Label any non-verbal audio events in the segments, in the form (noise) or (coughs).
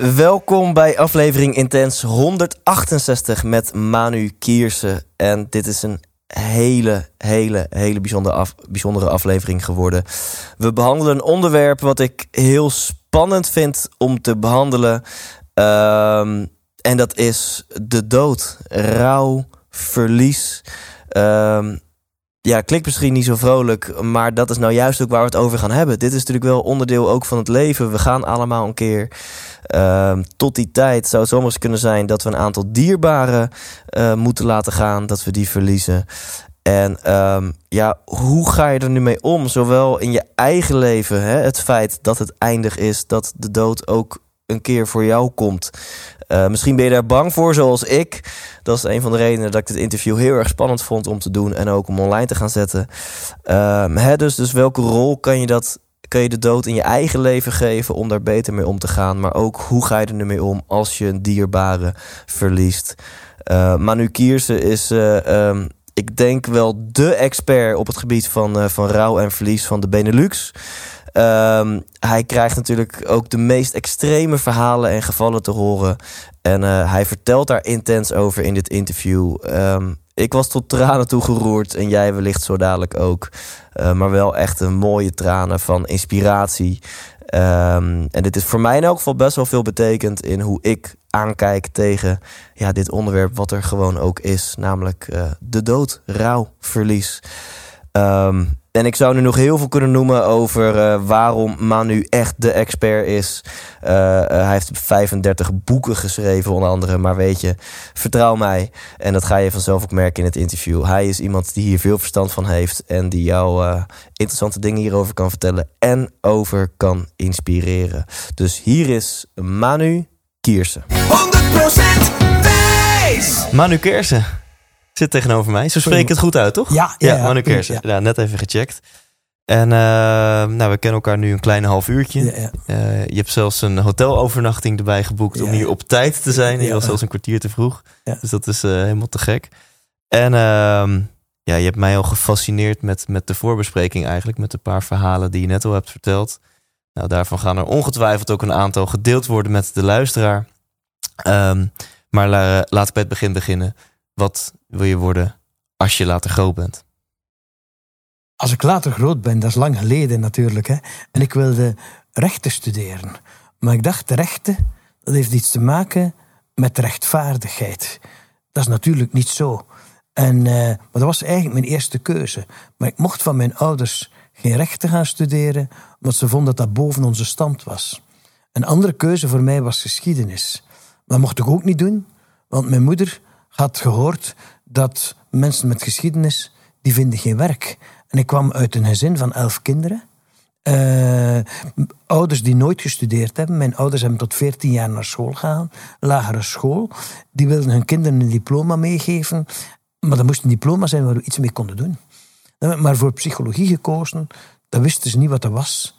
Welkom bij aflevering Intens 168 met Manu Kiersen. En dit is een hele, hele, hele bijzondere, af, bijzondere aflevering geworden. We behandelen een onderwerp wat ik heel spannend vind om te behandelen. Ehm, en dat is de dood, rouw, verlies. Ehm, ja, klinkt misschien niet zo vrolijk, maar dat is nou juist ook waar we het over gaan hebben. Dit is natuurlijk wel onderdeel ook van het leven. We gaan allemaal een keer. Ehm, tot die tijd zou het zomaar kunnen zijn dat we een aantal dierbaren eh, moeten laten gaan, dat we die verliezen. En ehm, ja, hoe ga je er nu mee om? Zowel in je eigen leven, hè, het feit dat het eindig is, dat de dood ook een keer voor jou komt. Uh, misschien ben je daar bang voor, zoals ik. Dat is een van de redenen dat ik dit interview heel erg spannend vond om te doen en ook om online te gaan zetten. Uh, hè, dus, dus welke rol kan je, dat, kan je de dood in je eigen leven geven om daar beter mee om te gaan? Maar ook hoe ga je er nu mee om als je een dierbare verliest? Uh, Manu Kiersen is. Um, ik denk wel de expert op het gebied van, van rouw en verlies van de Benelux. Um, hij krijgt natuurlijk ook de meest extreme verhalen en gevallen te horen. En uh, hij vertelt daar intens over in dit interview. Um, ik was tot tranen toegeroerd en jij wellicht zo dadelijk ook. Uh, maar wel echt een mooie tranen van inspiratie. Um, en dit is voor mij in elk geval best wel veel betekend in hoe ik aankijk tegen ja, dit onderwerp, wat er gewoon ook is, namelijk uh, de dood, rouw, verlies. Um, en ik zou nu nog heel veel kunnen noemen over uh, waarom Manu echt de expert is. Uh, uh, hij heeft 35 boeken geschreven, onder andere. Maar weet je, vertrouw mij. En dat ga je vanzelf ook merken in het interview. Hij is iemand die hier veel verstand van heeft. En die jou interessante dingen hierover kan vertellen. En over kan inspireren. Dus hier is Manu Kiersen. 100% wijs! Manu Kiersen zit tegenover mij. Zo spreek ik het goed uit, toch? Ja, ja, ja, Manu Kersen. Ja. net even gecheckt. En uh, nou, we kennen elkaar nu een kleine half uurtje. Ja, ja. Uh, je hebt zelfs een hotelovernachting erbij geboekt om hier op tijd te zijn. Je was zelfs een kwartier te vroeg. Dus dat is uh, helemaal te gek. En ehm, ja, je hebt mij al gefascineerd met, met de voorbespreking eigenlijk. Met een paar verhalen die je net al hebt verteld. Nou, daarvan gaan er ongetwijfeld ook een aantal gedeeld worden met de luisteraar. Um, maar laat ik bij het begin beginnen. Wat wil je worden als je later groot bent? Als ik later groot ben, dat is lang geleden natuurlijk. Hè? En ik wilde rechten studeren. Maar ik dacht, rechten, heeft iets te maken met rechtvaardigheid. Dat is natuurlijk niet zo. En, uh, maar dat was eigenlijk mijn eerste keuze. Maar ik mocht van mijn ouders geen rechten gaan studeren, omdat ze vonden dat dat boven onze stand was. Een andere keuze voor mij was geschiedenis. Dat mocht ik ook niet doen, want mijn moeder had gehoord dat mensen met geschiedenis, die vinden geen werk. En ik kwam uit een gezin van elf kinderen. Uh, ouders die nooit gestudeerd hebben. Mijn ouders hebben tot 14 jaar naar school gegaan, lagere school. Die wilden hun kinderen een diploma meegeven. Maar dat moest een diploma zijn waar we iets mee konden doen. Maar voor psychologie gekozen, dan wisten ze niet wat dat was.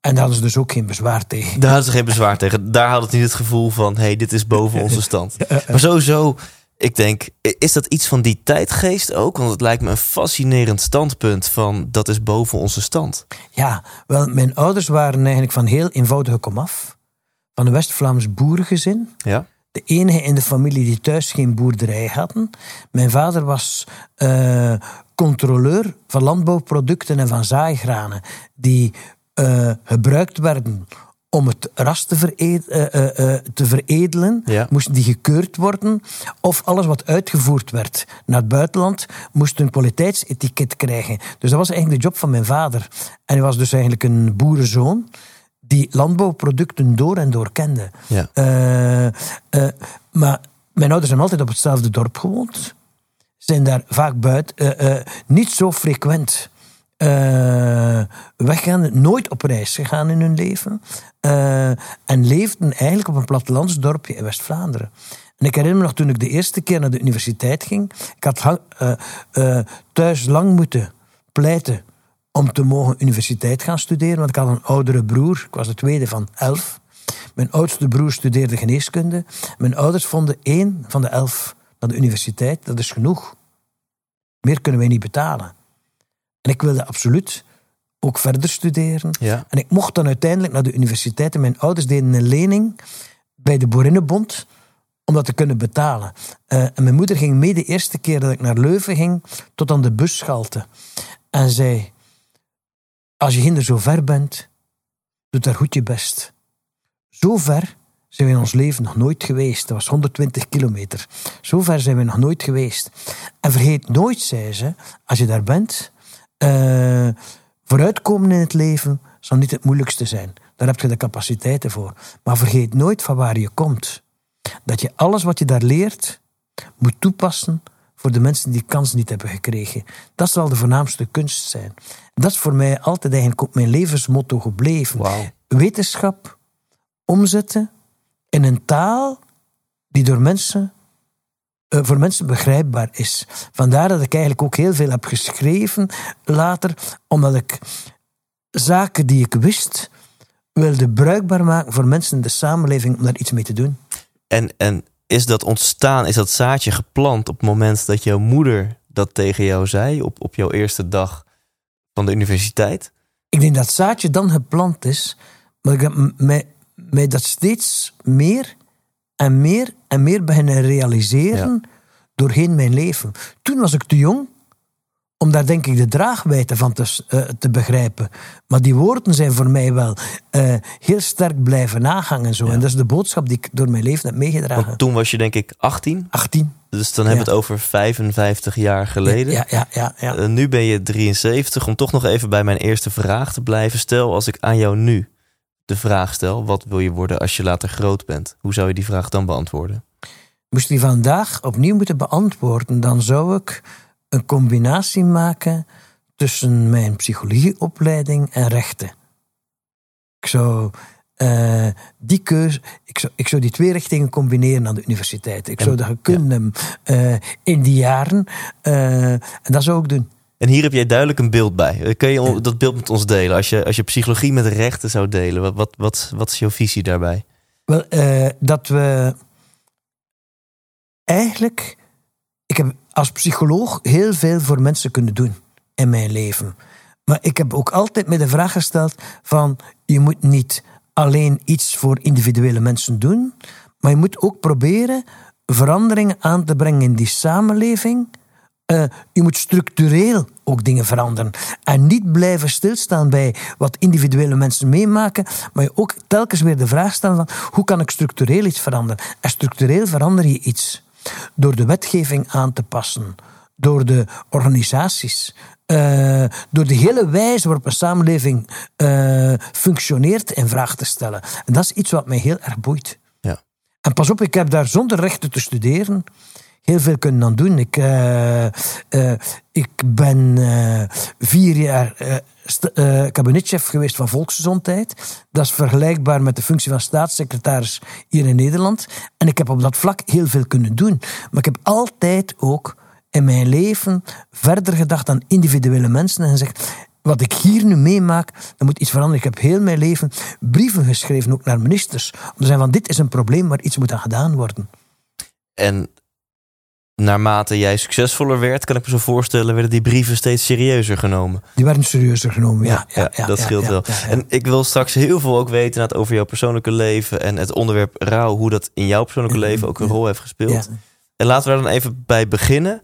En daar hadden ze dus ook geen bezwaar tegen. Daar hadden ze geen bezwaar tegen. Daar hadden ze niet het gevoel van: hé, hey, dit is boven (laughs) onze stand. Maar sowieso ik denk, is dat iets van die tijdgeest ook? Want het lijkt me een fascinerend standpunt van dat is boven onze stand. Ja, wel, mijn ouders waren eigenlijk van heel eenvoudige komaf. Van een West-Vlaams boerengezin. Ja. De enige in de familie die thuis geen boerderij hadden. Mijn vader was uh, controleur van landbouwproducten en van zaaigranen. Die uh, gebruikt werden om het ras te, vered, uh, uh, te veredelen, ja. moesten die gekeurd worden. Of alles wat uitgevoerd werd naar het buitenland, moest een kwaliteitsetiket krijgen. Dus dat was eigenlijk de job van mijn vader. En hij was dus eigenlijk een boerenzoon die landbouwproducten door en door kende. Ja. maar mijn ouders hebben altijd op hetzelfde dorp gewoond. Zijn daar vaak buiten, niet zo frequent eh, weggaan, nooit op reis gegaan in hun leven. eh, en leefden eigenlijk op een plattelandsdorpje in West-Vlaanderen. En ik herinner me nog toen ik de eerste keer naar de universiteit ging. Ik had eh, thuis lang moeten pleiten om te mogen universiteit gaan studeren. Want ik had een oudere broer. Ik was de tweede van elf. Mijn oudste broer studeerde geneeskunde. Mijn ouders vonden één van de elf naar de universiteit. Dat is genoeg. Meer kunnen wij niet betalen. En ik wilde absoluut ook verder studeren. Ja. En ik mocht dan uiteindelijk naar de universiteit. En mijn ouders deden een lening bij de Boerinnenbond om dat te kunnen betalen. Eh, en mijn moeder ging mee de eerste keer dat ik naar Leuven ging, tot aan de busschalte. En zei, als je ginder zo ver bent, doe daar goed je best. Zo ver zijn we in ons leven nog nooit geweest. Dat was 120 kilometer. Zo ver zijn we nog nooit geweest. En vergeet nooit, zei ze, als je daar bent, eh, vooruitkomen in het leven zal niet het moeilijkste zijn. Daar heb je de capaciteiten voor. Maar vergeet nooit van waar je komt. Dat je alles wat je daar leert, moet toepassen voor de mensen die kans niet hebben gekregen. Dat zal de voornaamste kunst zijn. Dat is voor mij altijd eigenlijk ook mijn levensmotto gebleven. Wetenschap omzetten in een taal die door mensen, voor mensen begrijpbaar is. Vandaar dat ik eigenlijk ook heel veel heb geschreven later, omdat ik zaken die ik wist wilde bruikbaar maken voor mensen in de samenleving om daar iets mee te doen. En, en is dat ontstaan, is dat zaadje geplant op het moment dat jouw moeder dat tegen jou zei, op, op jouw eerste dag van de universiteit? Ik denk dat zaadje dan geplant is, maar ik heb mij, mij dat steeds meer en meer en meer beginnen realiseren doorheen mijn leven. Toen was ik te jong om daar denk ik de draagwijte van te, eh, te begrijpen. Maar die woorden zijn voor mij wel eh, heel sterk blijven nagangen. En, zo. en dat is de boodschap die ik door mijn leven heb meegedragen. Want toen was je denk ik 18, 18. dus dan hebben we het over 55 jaar geleden. Ja, ja, ja. ja. Eh, nu ben je 73. Om toch nog even bij mijn eerste vraag te blijven. Stel, als ik aan jou nu de vraag stel: wat wil je worden als je later groot bent? Hoe zou je die vraag dan beantwoorden? Moest die vandaag opnieuw moeten beantwoorden, dan zou ik een combinatie maken tussen mijn psychologieopleiding en rechten. Ik zou eh, die keuze, ik zou, ik zou die twee richtingen combineren aan de universiteit. Ik zou dat kunnen eh, in die jaren. eh, en dat zou ik doen. En hier heb jij duidelijk een beeld bij. Eh, Kun je dat beeld met ons delen? Als je, als je psychologie met rechten zou delen, wat, wat, wat, wat is jouw visie daarbij? Wel, eh, dat we eigenlijk. Ik heb als psycholoog heel veel voor mensen kunnen doen in mijn leven. Maar ik heb ook altijd me de vraag gesteld: van je moet niet alleen iets voor individuele mensen doen, maar je moet ook proberen veranderingen aan te brengen in die samenleving. Eh, je moet structureel ook dingen veranderen. En niet blijven stilstaan bij wat individuele mensen meemaken, maar je ook telkens weer de vraag stellen van hoe kan ik structureel iets veranderen? En structureel verander je iets door de wetgeving aan te passen, door de organisaties, eh, door de hele wijze waarop een samenleving eh, functioneert in vraag te stellen. En dat is iets wat mij heel erg boeit. Ja. En pas op, ik heb daar zonder rechten te studeren heel veel kunnen aan doen. Ik, eh, eh, ik ben eh, vier jaar kabinetchef geweest van volksgezondheid. Dat is vergelijkbaar met de functie van staatssecretaris hier in Nederland. En ik heb op dat vlak heel veel kunnen doen. Maar ik heb altijd ook in mijn leven verder gedacht aan individuele mensen en gezegd. Wat ik hier nu meemaak, dat moet iets veranderen. Ik heb heel mijn leven brieven geschreven, ook naar ministers. Om te zeggen van dit is een probleem waar iets moet aan gedaan worden. En naarmate jij succesvoller werd, kan ik me zo voorstellen, werden die brieven steeds serieuzer genomen. Die werden serieuzer genomen, ja. ja, ja, dat scheelt wel. En ik wil straks heel veel ook weten over jouw persoonlijke leven en het onderwerp rouw, hoe dat in jouw persoonlijke leven ook een rol heeft gespeeld. En laten we daar dan even bij beginnen.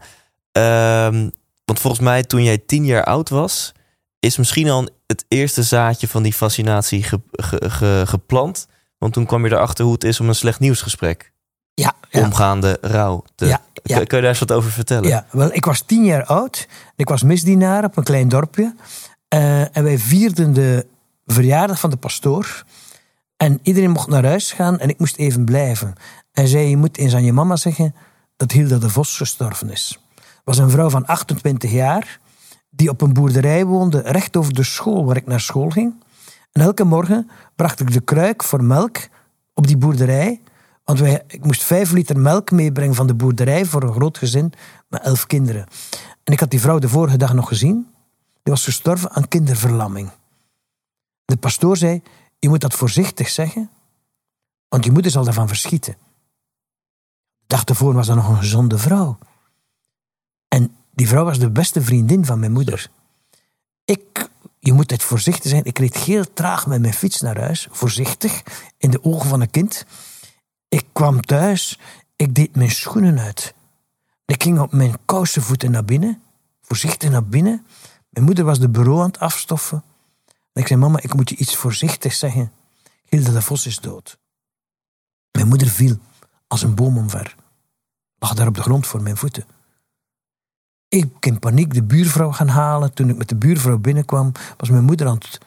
Ehm, want volgens mij toen jij tien jaar oud was, is misschien al het eerste zaadje van die fascinatie ge- ge- ge- geplant. Want toen kwam je erachter hoe het is om een slecht nieuwsgesprek, ja, ja. omgaande rouw. Te, Ja. Kun, je daar eens wat over vertellen? Ja, wel, ik was tien jaar oud. Ik was misdienaar op een klein dorpje. Eh, en wij vierden de verjaardag van de pastoor. En iedereen mocht naar huis gaan en ik moest even blijven. Hij zei, je moet eens aan je mama zeggen dat Hilda de Vos gestorven is. was een vrouw van 28 jaar, die op een boerderij woonde, recht over de school waar ik naar school ging. En elke morgen bracht ik de kruik voor melk op die boerderij. Want wij, ik moest vijf liter melk meebrengen van de boerderij voor een groot gezin met elf kinderen. En ik had die vrouw de vorige dag nog gezien. Die was gestorven aan kinderverlamming. De pastoor zei, je moet dat voorzichtig zeggen, want je moeder zal daarvan verschieten. De dag ervoor was dat nog een gezonde vrouw. En die vrouw was de beste vriendin van mijn moeder. Ik, je moet het voorzichtig zijn, ik reed heel traag met mijn fiets naar huis, voorzichtig, in de ogen van een kind. Ik kwam thuis, ik deed mijn schoenen uit. Ik ging op mijn kousenvoeten naar binnen, voorzichtig naar binnen. Mijn moeder was de bureau aan het afstoffen. En ik zei, mama, ik moet je iets voorzichtig zeggen. Hilde de Vos is dood. Mijn moeder viel als een boom omver. Lag daar op de grond voor mijn voeten. Ik in paniek de buurvrouw gaan halen. Toen ik met de buurvrouw binnenkwam, was mijn moeder aan het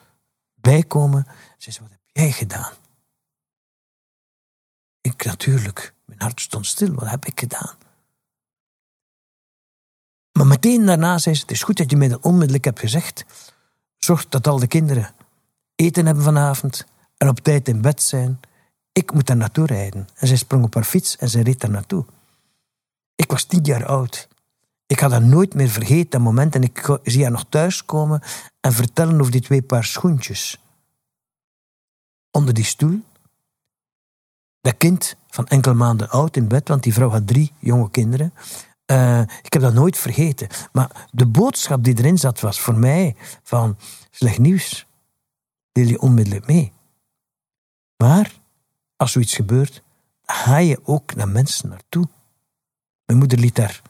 bijkomen. Ze zei, wat heb jij gedaan? Ik natuurlijk. Mijn hart stond stil. Wat heb ik gedaan? Maar meteen daarna zei ze: Het is goed dat je mij dat onmiddellijk hebt gezegd. Zorg dat al de kinderen eten hebben vanavond en op tijd in bed zijn. Ik moet daar naartoe rijden. En zij sprong op haar fiets en ze reed daar naartoe. Ik was tien jaar oud. Ik had dat nooit meer vergeten, dat moment. En ik zie haar nog thuiskomen en vertellen over die twee paar schoentjes. Onder die stoel. Dat kind van enkele maanden oud in bed, want die vrouw had drie jonge kinderen. Uh, ik heb dat nooit vergeten. Maar de boodschap die erin zat was voor mij van slecht nieuws. Deel je onmiddellijk mee. Maar als zoiets gebeurt, ga je ook naar mensen naartoe. Mijn moeder liet daar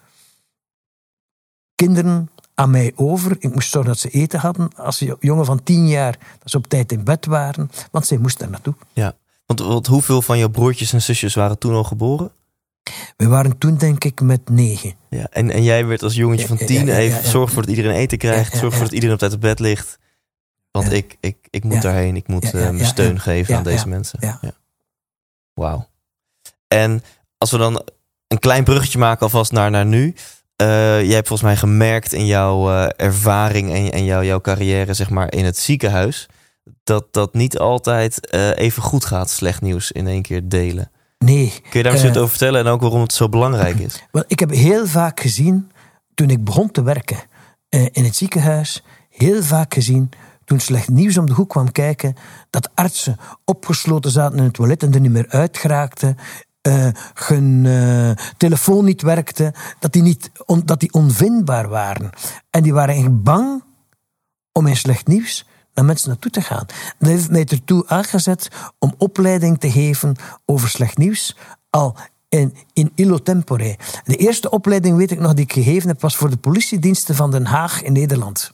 kinderen aan mij over. Ik moest zorgen dat ze eten hadden. Als jongen van tien jaar, dat ze op tijd in bed waren. Want zij moest daar naartoe. Ja, want, want hoeveel van jouw broertjes en zusjes waren toen al geboren? We waren toen denk ik met negen. Ja, en, en jij werd als jongetje van tien even zorg voor dat iedereen eten krijgt. Zorg voor dat iedereen op tijd op bed ligt. Want ik, ik, ik moet daarheen. Ik moet uh, mijn steun geven aan deze mensen. Ja. Wauw. En als we dan een klein bruggetje maken alvast naar, naar nu. Uh, jij hebt volgens mij gemerkt in jouw uh, ervaring en, en jouw, jouw carrière zeg maar, in het ziekenhuis... dat dat niet altijd even goed gaat, slecht nieuws in één keer delen. Nee. Kun je daar eens uh, over vertellen en ook waarom het zo belangrijk is? (laughs) Wel, ik heb heel vaak gezien, toen ik begon te werken uh, in het ziekenhuis, heel vaak gezien, toen slecht nieuws om de hoek kwam kijken, dat artsen opgesloten zaten in het toilet en er niet meer uitgeraakten. Uh, hun telefoon niet werkte, dat die, niet on, dat die onvindbaar waren. En die waren eigenlijk bang om in slecht nieuws naar mensen naartoe te gaan. Dat heeft mij ertoe aangezet om opleiding te geven over slecht nieuws al in, in illo tempore. De eerste opleiding, weet ik nog, die ik gegeven heb, was voor de politiediensten van Den Haag in Nederland.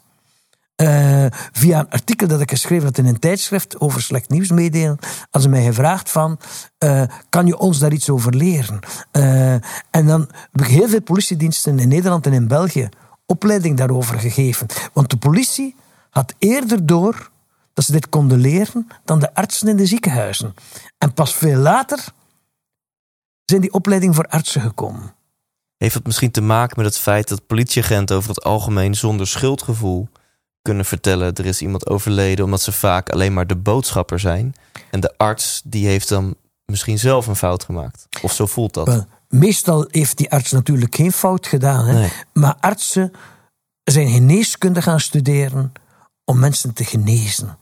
Uh, via een artikel dat ik geschreven had in een tijdschrift over slecht nieuws meedelen, hadden ze mij gevraagd van, uh, kan je ons daar iets over leren? Uh, en dan heb ik heel veel politiediensten in Nederland en in België opleiding daarover gegeven. Want de politie had eerder door dat ze dit konden leren dan de artsen in de ziekenhuizen. En pas veel later zijn die opleiding voor artsen gekomen. Heeft het misschien te maken met het feit dat politieagenten over het algemeen zonder schuldgevoel kunnen vertellen er is iemand overleden omdat ze vaak alleen maar de boodschapper zijn en de arts die heeft dan misschien zelf een fout gemaakt of zo voelt dat. Wel, meestal heeft die arts natuurlijk geen fout gedaan, hè? Nee. maar artsen zijn geneeskunde gaan studeren om mensen te genezen.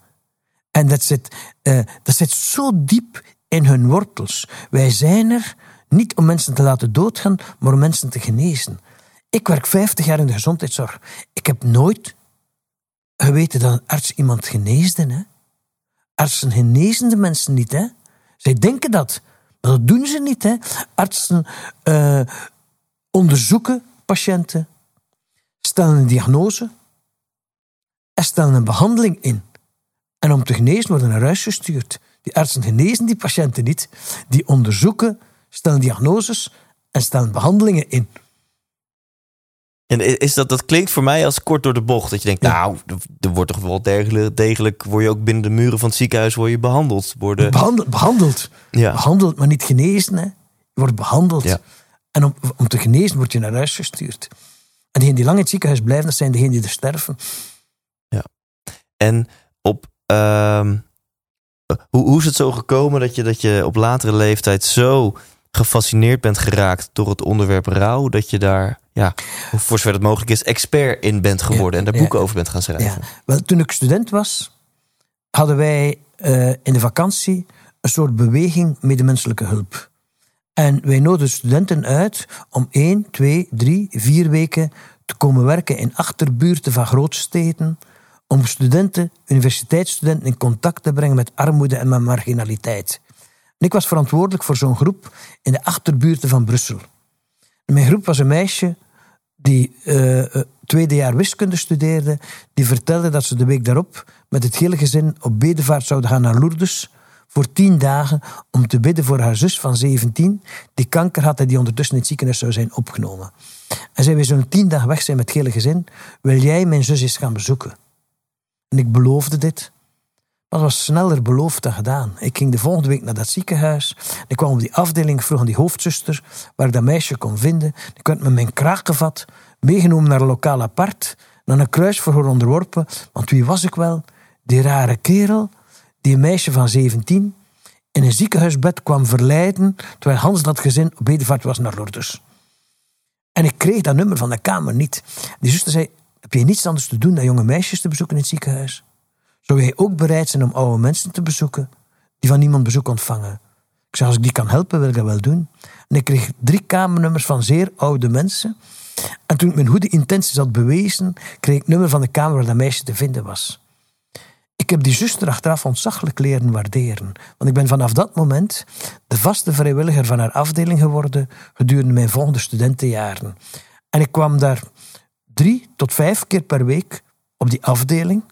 En dat zit, uh, dat zit zo diep in hun wortels. Wij zijn er niet om mensen te laten doodgaan, maar om mensen te genezen. Ik werk 50 jaar in de gezondheidszorg. Ik heb nooit geweten dat een arts iemand geneesde. Hè? Artsen genezen de mensen niet. Hè? Zij denken dat, maar dat doen ze niet. Hè? Artsen uh, onderzoeken patiënten, stellen een diagnose, en stellen een behandeling in. En om te genezen worden naar huis gestuurd. Die artsen genezen die patiënten niet. Die onderzoeken, stellen diagnoses en stellen behandelingen in. En is dat, dat klinkt voor mij als kort door de bocht. Dat je denkt, nou, er wordt toch wel degelijk, degelijk... word je ook binnen de muren van het ziekenhuis word je behandeld. Worden... Behandeld, behandeld. Ja. behandeld, maar niet genezen. Hè. Je wordt behandeld. Ja. En om, om te genezen word je naar huis gestuurd. En diegenen die lang in het ziekenhuis blijven, dat zijn degenen die er sterven. En op. ehm, hoe, hoe is het zo gekomen dat je, dat je op latere leeftijd zo gefascineerd bent geraakt door het onderwerp rouw, dat je daar, ja, voor zover het mogelijk is, expert in bent geworden en daar boeken ja. over bent gaan schrijven? Ja. Wel, toen ik student was, hadden wij eh, in de vakantie een soort beweging medemenselijke hulp. En wij nodigden studenten uit om één, twee, drie, vier weken te komen werken in achterbuurten van grootsteden. Om studenten, universiteitsstudenten in contact te brengen met armoede en met marginaliteit. Ik was verantwoordelijk voor zo'n groep in de achterbuurten van Brussel. Mijn groep was een meisje die eh, tweede jaar wiskunde studeerde, die vertelde dat ze de week daarop met het hele gezin op bedevaart zouden gaan naar Lourdes voor tien dagen om te bidden voor haar zus van 17, die kanker had en die ondertussen in het ziekenhuis zou zijn opgenomen. En zei, we zullen tien dagen weg zijn met het hele gezin, wil jij mijn zus eens gaan bezoeken? En ik beloofde dit. Maar het was sneller beloofd dan gedaan. Ik ging de volgende week naar dat ziekenhuis. Ik kwam op die afdeling, vroeg aan die hoofdzuster waar ik dat meisje kon vinden. Ik werd met mijn kraag gevat, meegenomen naar een lokaal apart, naar een kruisverhoor onderworpen. Want wie was ik wel? Die rare kerel, die meisje van 17 in een ziekenhuisbed kwam verleiden, terwijl Hans dat gezin op bedevaart was naar Lourdes. En ik kreeg dat nummer van de kamer niet. Die zuster zei, heb je niets anders te doen dan jonge meisjes te bezoeken in het ziekenhuis? Zou jij ook bereid zijn om oude mensen te bezoeken die van niemand bezoek ontvangen? Ik zei, als ik die kan helpen, wil ik dat wel doen. En ik kreeg drie kamernummers van zeer oude mensen. En toen ik mijn goede intenties had bewezen, kreeg ik het nummer van de kamer waar dat meisje te vinden was. Ik heb die zuster achteraf ontzaglijk leren waarderen. Want ik ben vanaf dat moment de vaste vrijwilliger van haar afdeling geworden gedurende mijn volgende studentenjaren. En ik kwam daar drie tot vijf keer per week op die afdeling.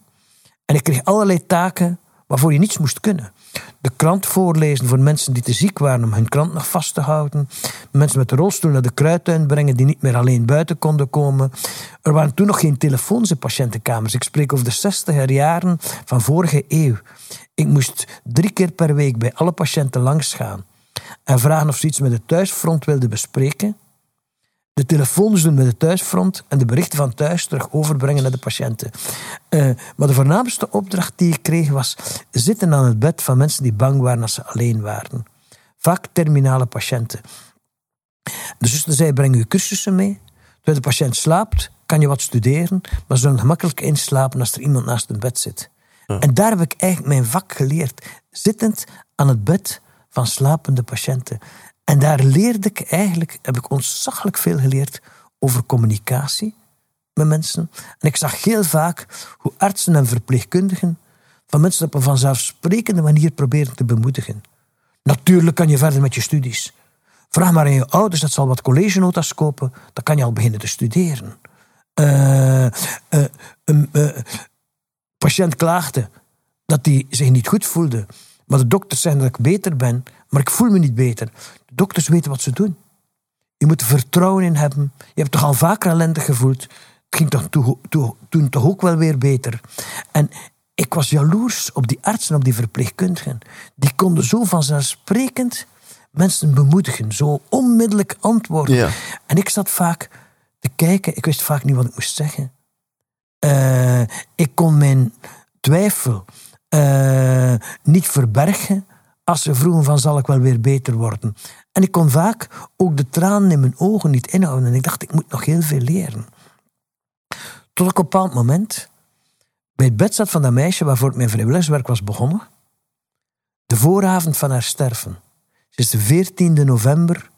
En ik kreeg allerlei taken waarvoor je niets moest kunnen. De krant voorlezen voor mensen die te ziek waren om hun krant nog vast te houden. Mensen met de rolstoel naar de kruidtuin brengen die niet meer alleen buiten konden komen. Er waren toen nog geen telefoons in patiëntenkamers. Ik spreek over de 60er jaren van vorige eeuw. Ik moest drie keer per week bij alle patiënten langsgaan en vragen of ze iets met het thuisfront wilden bespreken de telefoons doen met het thuisfront en de berichten van thuis terug overbrengen naar de patiënten. Eh, maar de voornaamste opdracht die ik kreeg was zitten aan het bed van mensen die bang waren als ze alleen waren. Vaak terminale patiënten. De zuster zei, breng uw cursussen mee. Terwijl de patiënt slaapt, kan je wat studeren, maar ze zullen gemakkelijk inslapen als er iemand naast een bed zit. En daar heb ik eigenlijk mijn vak geleerd. Zittend aan het bed van slapende patiënten. En daar leerde ik eigenlijk, heb ik ontzaglijk veel geleerd over communicatie met mensen. En ik zag heel vaak hoe artsen en verpleegkundigen van mensen op een vanzelfsprekende manier proberen te bemoedigen. Natuurlijk kan je verder met je studies. Vraag maar aan je ouders dat ze al wat collegenota's kopen, dan kan je al beginnen te studeren. Een eh, patiënt klaagde dat hij zich niet goed voelde. Maar de dokters zeggen dat ik beter ben, maar ik voel me niet beter. Dokters weten wat ze doen. Je moet er vertrouwen in hebben. Je hebt toch al vaker ellendig gevoeld. Het ging toch toe- toe- toen toch ook wel weer beter. En ik was jaloers op die artsen, op die verpleegkundigen. Die konden zo vanzelfsprekend mensen bemoedigen. Zo onmiddellijk antwoorden. Ja. En ik zat vaak te kijken. Ik wist vaak niet wat ik moest zeggen. Eh, ik kon mijn twijfel eh, niet verbergen als ze vroegen van zal ik wel weer beter worden. En ik kon vaak ook de tranen in mijn ogen niet inhouden. En ik dacht, ik moet nog heel veel leren. Tot ik op een bepaald moment bij het bed zat van dat meisje waarvoor ik mijn vrijwilligerswerk was begonnen. De vooravond van haar sterven. Ze is de 14e november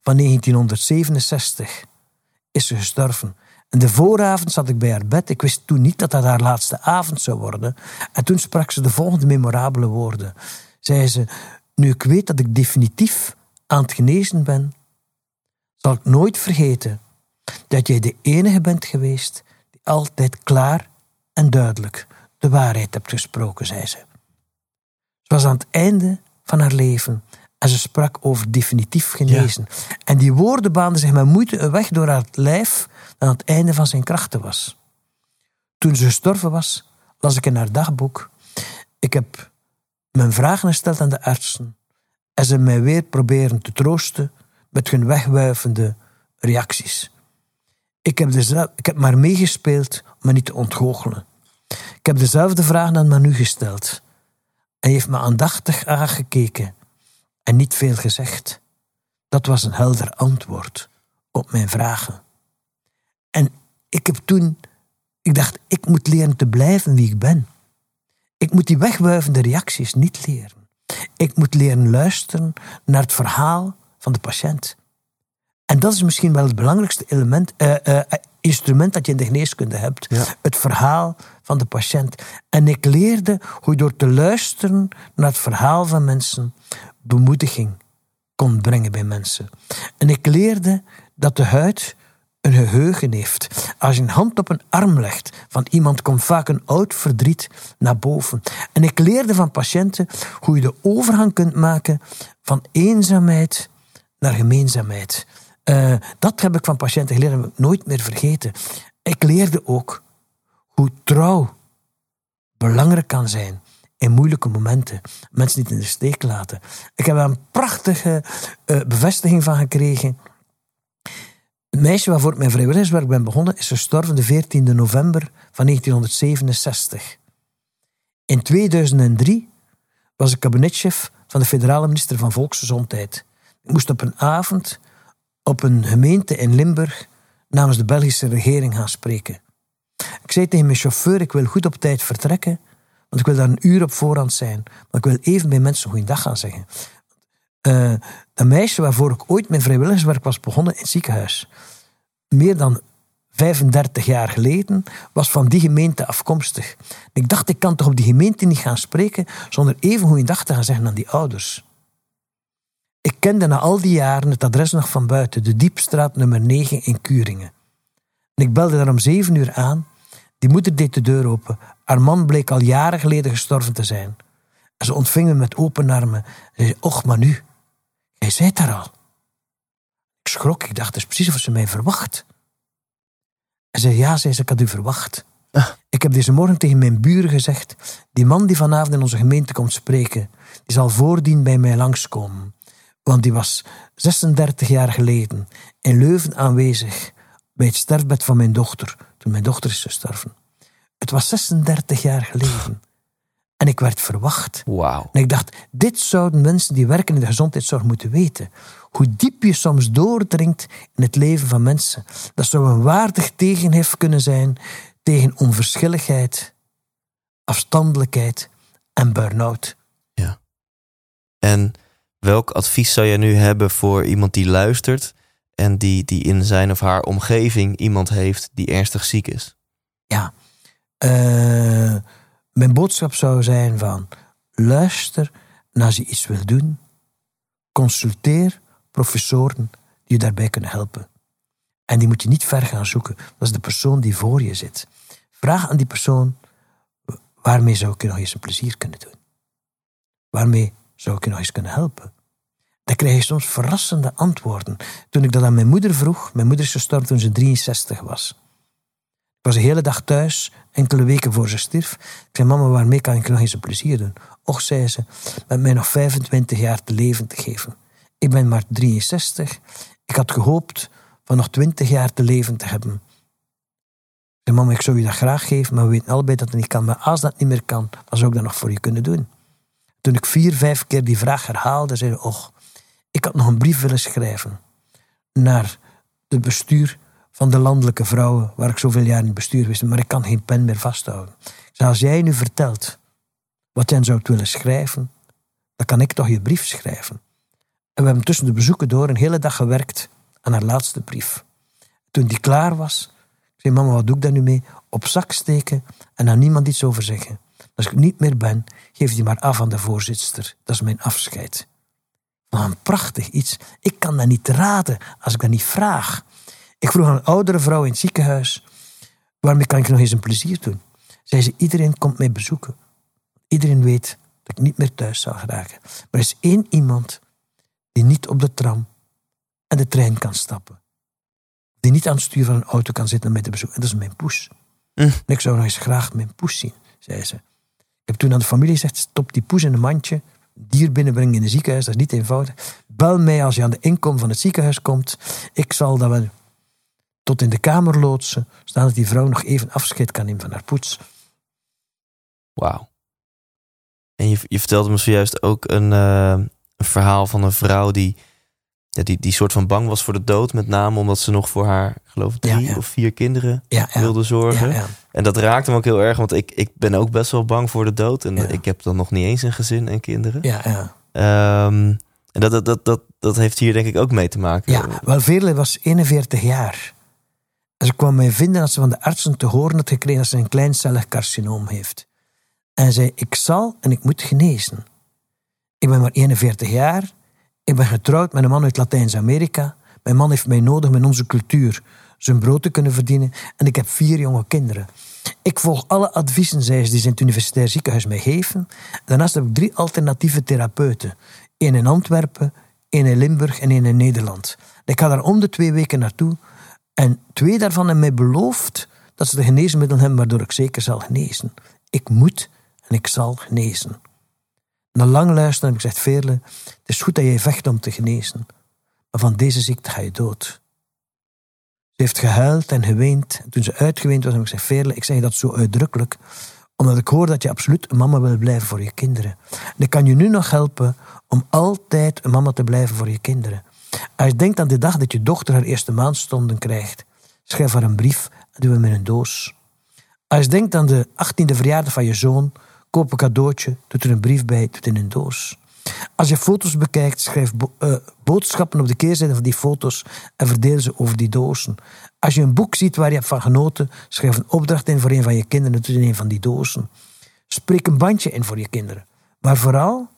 van 1967 is ze gestorven. En de vooravond zat ik bij haar bed. Ik wist toen niet dat dat haar laatste avond zou worden. En toen sprak ze de volgende memorabele woorden. Zei ze, nu ik weet dat ik definitief aan het genezen ben, zal ik nooit vergeten dat jij de enige bent geweest die altijd klaar en duidelijk de waarheid hebt gesproken, zei ze. Ze was aan het einde van haar leven en ze sprak over definitief genezen. En die woorden baanden zich met moeite een weg door haar lijf dat aan het einde van zijn krachten was. Toen ze gestorven was, las ik in haar dagboek. Ik heb mijn vragen gesteld aan de artsen en ze mij weer proberen te troosten met hun wegwuivende reacties. Ik heb, dezelfde, ik heb maar meegespeeld om me niet te ontgoochelen. Ik heb dezelfde vraag aan Manu gesteld. Hij heeft me aandachtig aangekeken en niet veel gezegd. Dat was een helder antwoord op mijn vragen. En ik heb toen, ik dacht, ik moet leren te blijven wie ik ben. Ik moet die wegwuivende reacties niet leren. Ik moet leren luisteren naar het verhaal van de patiënt. En dat is misschien wel het belangrijkste element, uh, uh, instrument dat je in de geneeskunde hebt. Het verhaal van de patiënt. En ik leerde hoe je door te luisteren naar het verhaal van mensen bemoediging kon brengen bij mensen. En ik leerde dat de huid een geheugen heeft. Als je een hand op een arm legt van iemand, komt vaak een oud verdriet naar boven. En ik leerde van patiënten hoe je de overgang kunt maken van eenzaamheid naar gemeenzaamheid. Uh, dat heb ik van patiënten geleerd en heb ik nooit meer vergeten. Ik leerde ook hoe trouw belangrijk kan zijn in moeilijke momenten. Mensen niet in de steek laten. Ik heb er een prachtige uh, bevestiging van gekregen. Het meisje waarvoor ik mijn vrijwilligerswerk ben begonnen, is gestorven de 14 november van 1967. In 2003 was ik kabinetchef van de federale minister van Volksgezondheid. Ik moest op een avond op een gemeente in Limburg namens de Belgische regering gaan spreken. Ik zei tegen mijn chauffeur, ik wil goed op tijd vertrekken, want ik wil daar een uur op voorhand zijn. Maar ik wil even bij mensen goeiedag gaan zeggen. Uh, een meisje waarvoor ik ooit mijn vrijwilligerswerk was begonnen in het ziekenhuis. Meer dan 35 jaar geleden, was van die gemeente afkomstig. Ik dacht, ik kan toch op die gemeente niet gaan spreken zonder even goeiedag te gaan zeggen aan die ouders. Ik kende na al die jaren het adres nog van buiten, de Diepstraat nummer 9 in Kuringen. En ik belde daar om zeven uur aan. Die moeder deed de deur open. Haar man bleek al jaren geleden gestorven te zijn. Ze ontving me met open armen. Ze zei, och, maar nu, jij zijt daar al. Ik schrok, ik dacht, dat is precies of ze mij verwacht. En zei, ja, zei ze, ik had u verwacht. Ah. Ik heb deze morgen tegen mijn buren gezegd, die man die vanavond in onze gemeente komt spreken, die zal voordien bij mij langskomen. Want die was 36 jaar geleden in Leuven aanwezig bij het sterfbed van mijn dochter, toen mijn dochter is gestorven. Het was 36 jaar geleden. En ik werd verwacht. Wow. En ik dacht, dit zouden mensen die werken in de gezondheidszorg moeten weten. Hoe diep je soms doordringt in het leven van mensen. Dat zou een waardig tegenhef kunnen zijn tegen onverschilligheid, afstandelijkheid en burn-out. Ja. En welk advies zou je nu hebben voor iemand die luistert en die, die in zijn of haar omgeving iemand heeft die ernstig ziek is? Ja, uh, mijn boodschap zou zijn van luister naar als je iets wil doen, consulteer professoren die je daarbij kunnen helpen. En die moet je niet ver gaan zoeken. Dat is de persoon die voor je zit. Vraag aan die persoon, waarmee zou ik je nog eens een plezier kunnen doen? Waarmee zou ik je nog eens kunnen helpen? Dan krijg je soms verrassende antwoorden. Toen ik dat aan mijn moeder vroeg, mijn moeder is gestorven toen ze 63 was. Ik was de hele dag thuis, enkele weken voor ze stierf. Ik zei, mama, waarmee kan ik nog eens een plezier doen? Och, zei ze, met mij nog 25 jaar te leven te geven. Ik ben maar 63. Ik had gehoopt van nog 20 jaar te leven te hebben. Ik zei, mama, ik zou je dat graag geven, maar we weten allebei dat het niet kan. Maar als dat niet meer kan, wat zou ik dat nog voor je kunnen doen? Toen ik vier, vijf keer die vraag herhaalde, zei ze, och, ik had nog een brief willen schrijven naar het bestuur van de landelijke vrouwen, waar ik zoveel jaar in het bestuur wist, maar ik kan geen pen meer vasthouden. als jij nu vertelt wat jij zou willen schrijven, dan kan ik toch je brief schrijven. En we hebben tussen de bezoeken door een hele dag gewerkt aan haar laatste brief. Toen die klaar was, zei mama, wat doe ik daar nu mee? Op zak steken en aan niemand iets over zeggen. Als ik niet meer ben, geef die maar af aan de voorzitter. Dat is mijn afscheid. Wat een prachtig iets. Ik kan dat niet raden als ik dat niet vraag. Ik vroeg aan een oudere vrouw in het ziekenhuis: waarmee kan ik nog eens een plezier doen? Zei ze: iedereen komt mij bezoeken. Iedereen weet dat ik niet meer thuis zou geraken. Maar er is één iemand die niet op de tram en de trein kan stappen. Die niet aan het stuur van een auto kan zitten om mij te bezoeken. En dat is mijn poes. Hm. En ik zou nog eens graag mijn poes zien, zei ze. Ik heb toen aan de familie gezegd: stop die poes in een mandje dier binnenbrengen in een ziekenhuis, dat is niet eenvoudig. Bel mij als je aan de inkom van het ziekenhuis komt. Ik zal dat wel tot in de kamer loodsen, zodat die vrouw nog even afscheid kan nemen van haar poets. Wauw. En je, je vertelde me zojuist ook een, uh, een verhaal van een vrouw die, ja, die, die soort van bang was voor de dood. Met name omdat ze nog voor haar, geloof ik, drie of vier kinderen wilde zorgen. En dat raakte me ook heel erg, want ik, ik ben ook best wel bang voor de dood. En ik heb dan nog niet eens een gezin en kinderen. Ja, ja. Um, en dat, dat, dat, dat, dat heeft hier denk ik ook mee te maken. Ja, wel Veerle was 41 jaar. En ze kwam mij vinden dat ze van de artsen te horen had gekregen dat ze een kleincellig carcinoom heeft. En zei, ik zal en ik moet genezen. Ik ben maar 41 jaar. Ik ben getrouwd met een man uit Latijns-Amerika. Mijn man heeft mij nodig met onze cultuur zijn brood te kunnen verdienen. En ik heb vier jonge kinderen. Ik volg alle adviezen, zei ze, die ze in het universitair ziekenhuis mij geven. Daarnaast heb ik drie alternatieve therapeuten. Eén in Antwerpen, één in Limburg en één in Nederland. Ik ga daar om de twee weken naartoe. En twee daarvan hebben mij beloofd dat ze de geneesmiddelen hebben waardoor ik zeker zal genezen. Ik moet en ik zal genezen. Na lang luisteren heb ik gezegd, Veerle, het is goed dat jij vecht om te genezen. Maar van deze ziekte ga je dood. Ze heeft gehuild en geweend. En toen ze uitgeweend was, heb ik gezegd, Veerle, ik zeg dat zo uitdrukkelijk, omdat ik hoor dat je absoluut een mama wil blijven voor je kinderen. En ik kan je nu nog helpen om altijd een mama te blijven voor je kinderen. Als je denkt aan de dag dat je dochter haar eerste maandstonden krijgt, schrijf haar een brief en doe hem in een doos. Als je denkt aan de 18e verjaardag van je zoon, koop een cadeautje, doe er een brief bij, doe het in een doos. Als je foto's bekijkt, schrijf uh, boodschappen op de keerzijde van die foto's en verdeel ze over die dozen. Als je een boek ziet waar je hebt van genoten, schrijf een opdracht in voor een van je kinderen, doe het in een van die dozen. Spreek een bandje in voor je kinderen. Maar vooral,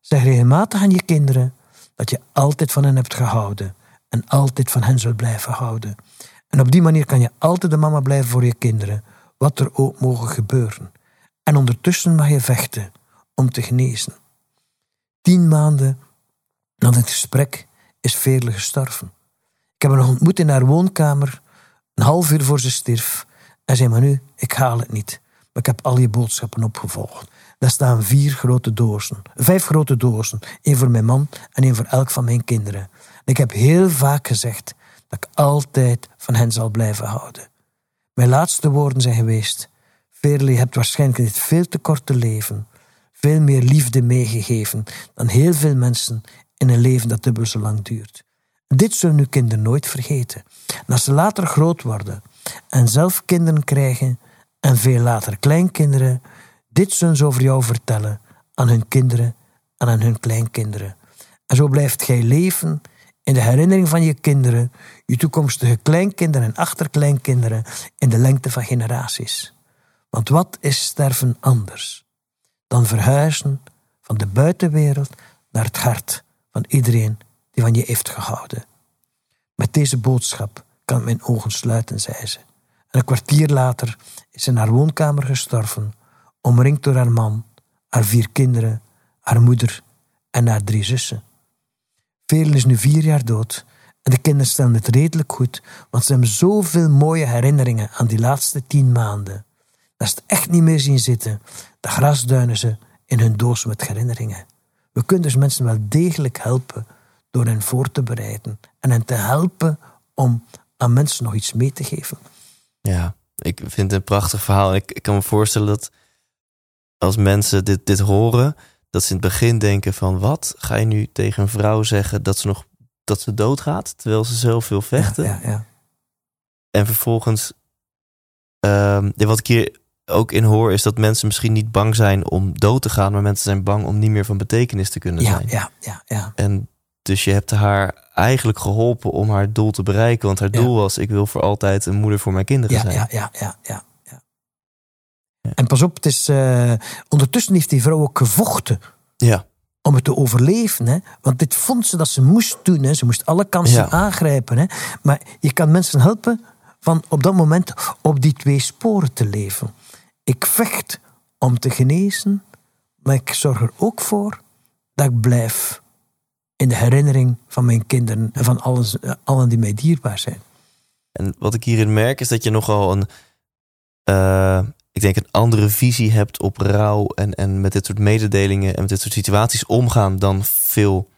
zeg regelmatig aan je kinderen dat je altijd van hen hebt gehouden en altijd van hen zult blijven houden. En op die manier kan je altijd de mama blijven voor je kinderen, wat er ook mogen gebeuren. En ondertussen mag je vechten om te genezen. Tien maanden na dit gesprek is Veerle gestorven. Ik heb haar ontmoet in haar woonkamer, een half uur voor ze stierf. En zei, maar nu, ik haal het niet. Maar ik heb al je boodschappen opgevolgd. Daar staan vier grote dozen. Vijf grote dozen. één voor mijn man en één voor elk van mijn kinderen. En ik heb heel vaak gezegd dat ik altijd van hen zal blijven houden. Mijn laatste woorden zijn geweest... Veerle, je hebt waarschijnlijk dit veel te korte leven veel meer liefde meegegeven dan heel veel mensen in een leven dat dubbel zo lang duurt. Dit zullen uw kinderen nooit vergeten. En als ze later groot worden en zelf kinderen krijgen en veel later kleinkinderen, dit zullen ze over jou vertellen aan hun kinderen en aan hun kleinkinderen. En zo blijft gij leven in de herinnering van je kinderen, je toekomstige kleinkinderen en achterkleinkinderen in de lengte van generaties. Want wat is sterven anders dan verhuizen van de buitenwereld naar het hart van iedereen die van je heeft gehouden? Met deze boodschap kan mijn ogen sluiten, zei ze. En een kwartier later is ze in haar woonkamer gestorven, omringd door haar man, haar vier kinderen, haar moeder en haar drie zussen. Velen is nu vier jaar dood en de kinderen stellen het redelijk goed, want ze hebben zoveel mooie herinneringen aan die laatste tien maanden dat ze het echt niet meer zien zitten, de grasduinen ze in hun doos met herinneringen. We kunnen dus mensen wel degelijk helpen door hen voor te bereiden en hen te helpen om aan mensen nog iets mee te geven. Ja, ik vind het een prachtig verhaal. Ik kan me voorstellen dat als mensen dit, dit horen, dat ze in het begin denken van wat ga je nu tegen een vrouw zeggen dat ze nog dat ze doodgaat terwijl ze zelf veel vechten. Ja, ja, En vervolgens, um, wat ik hier ook in hoor, is dat mensen misschien niet bang zijn om dood te gaan, maar mensen zijn bang om niet meer van betekenis te kunnen zijn. Ja, ja, ja. En dus je hebt haar eigenlijk geholpen om haar doel te bereiken. Want haar doel was: ik wil voor altijd een moeder voor mijn kinderen zijn. Ja, ja, ja, ja. Ja. En pas op, het is, uh, ondertussen heeft die vrouw ook gevochten. Ja. Om het te overleven. Hè? Want dit vond ze dat ze moest doen. Hè? Ze moest alle kansen aangrijpen. Hè? Maar je kan mensen helpen van op dat moment op die twee sporen te leven. Ik vecht om te genezen, maar ik zorg er ook voor dat ik blijf in de herinnering van mijn kinderen en van alles, allen die mij dierbaar zijn. En wat ik hierin merk is dat je nogal een, uh, ik denk een andere visie hebt op rouw en, en met dit soort mededelingen en met dit soort situaties omgaan dan veel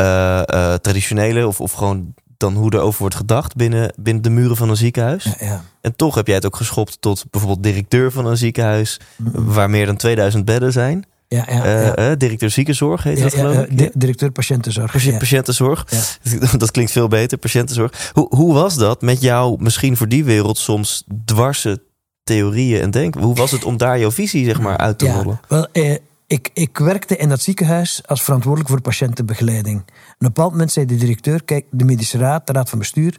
uh, uh, traditionele of, of gewoon dan hoe er over wordt gedacht binnen, binnen de muren van een ziekenhuis. Ja, ja. En toch heb jij het ook geschopt tot bijvoorbeeld directeur van een ziekenhuis waar meer dan 2000 bedden zijn. Ja, ja, Eh, eh, directeur ziekenzorg heet dat geloof eh, ik. directeur patiëntenzorg. Patiënt-. Patiëntenzorg. (laughs) Dat klinkt veel beter, patiëntenzorg. Hoe, hoe was dat met jou, misschien voor die wereld soms dwarse theorieën en denken? Hoe was het om daar jouw visie zeg maar uit te Ja, rollen? wel, eh, ik, ik werkte in dat ziekenhuis als verantwoordelijk voor patiëntenbegeleiding. Op een bepaald moment zei de directeur: Kijk, de medische raad, de raad van bestuur,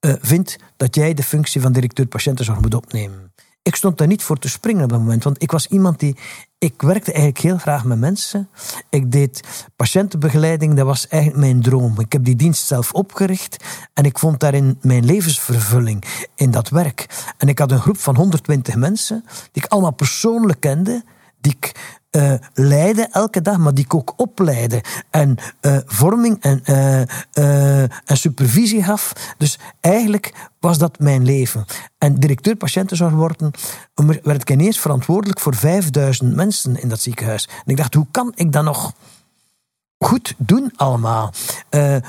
eh, vindt dat jij de functie van directeur patiëntenzorg moet opnemen. Ik stond daar niet voor te springen op dat moment, want ik was iemand die. Ik werkte eigenlijk heel graag met mensen. Ik deed patiëntenbegeleiding, dat was eigenlijk mijn droom. Ik heb die dienst zelf opgericht en ik vond daarin mijn levensvervulling in dat werk. En ik had een groep van 120 mensen die ik allemaal persoonlijk kende, die ik eh, leidde elke dag, maar die ik ook opleidde. En eh, vorming en, eh, en supervisie gaf. Dus eigenlijk was dat mijn leven. En directeur patiëntenzorg worden, werd ik ineens verantwoordelijk voor 5000 mensen in dat ziekenhuis. En ik dacht, hoe kan ik dat nog goed doen allemaal?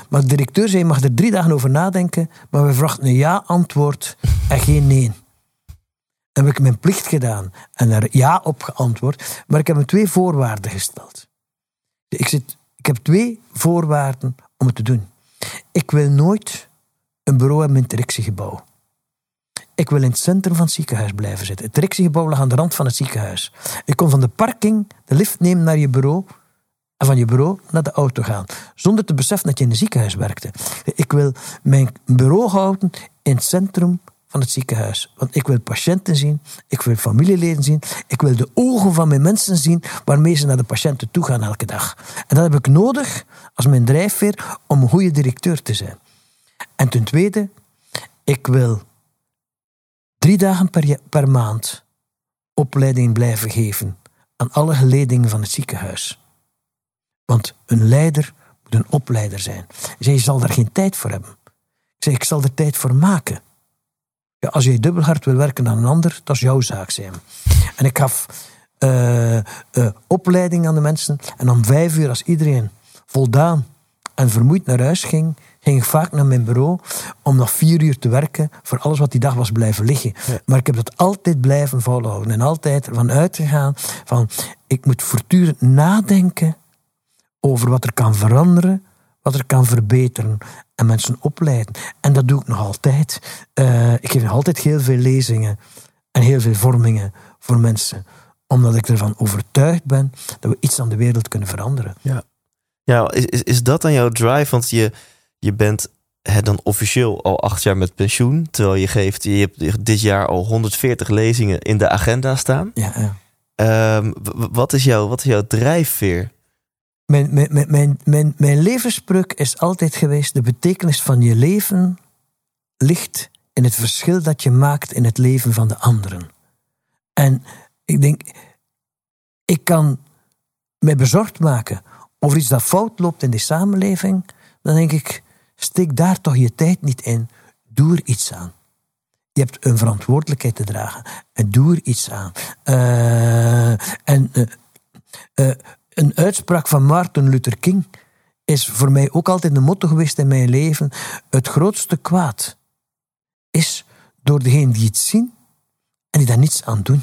Maar de directeur zei, je mag er drie dagen over nadenken, maar we verwachten een ja-antwoord en geen nee. Heb ik mijn plicht gedaan en er ja op geantwoord. Maar ik heb hem twee voorwaarden gesteld. Ik, zit, ik heb twee voorwaarden om het te doen. Ik wil nooit een bureau hebben in het directiegebouw. Ik wil in het centrum van het ziekenhuis blijven zitten. Het directiegebouw lag aan de rand van het ziekenhuis. Ik kon van de parking de lift nemen naar je bureau en van je bureau naar de auto gaan. Zonder te beseffen dat je in een ziekenhuis werkte. Ik wil mijn bureau houden in het centrum van het ziekenhuis. Want ik wil patiënten zien, ik wil familieleden zien, ik wil de ogen van mijn mensen zien waarmee ze naar de patiënten toe gaan elke dag. En dat heb ik nodig als mijn drijfveer om een goede directeur te zijn. En ten tweede, ik wil drie dagen per, maand opleiding blijven geven aan alle geledingen van het ziekenhuis. Want een leider moet een opleider zijn. Je zal daar geen tijd voor hebben. Ik ik zal er tijd voor maken. Ja, als jij dubbelhard wil werken dan een ander, dat is jouw zaak zijn. En ik gaf eh, opleiding aan de mensen. En om vijf uur, als iedereen voldaan en vermoeid naar huis ging, ging ik vaak naar mijn bureau om nog vier uur te werken voor alles wat die dag was blijven liggen. Maar ik heb dat altijd blijven volhouden en altijd ervan uitgegaan van ik moet voortdurend nadenken over wat er kan veranderen, wat er kan verbeteren en mensen opleiden. En dat doe ik nog altijd. Eh, ik geef nog altijd heel veel lezingen en heel veel vormingen voor mensen, omdat ik ervan overtuigd ben dat we iets aan de wereld kunnen veranderen. Ja, is, is, is dat dan jouw drive? Want je, je bent hè, dan officieel al acht jaar met pensioen. Terwijl je geeft, je hebt dit jaar al 140 lezingen in de agenda staan. Ja, ja. Ehm, wat, is jouw, wat is jouw drijfveer? Mijn, mijn, mijn, is altijd geweest: de betekenis van je leven ligt in het verschil dat je maakt in het leven van de anderen. En ik denk, ik kan mij bezorgd maken over iets dat fout loopt in de samenleving. Dan denk ik, steek daar toch je tijd niet in. Doe er iets aan. Je hebt een verantwoordelijkheid te dragen. En doe er iets aan. Eh, en eh, eh, een uitspraak van Martin Luther King is voor mij ook altijd een motto geweest in mijn leven. Het grootste kwaad is door degenen die het zien en die daar niets aan doen.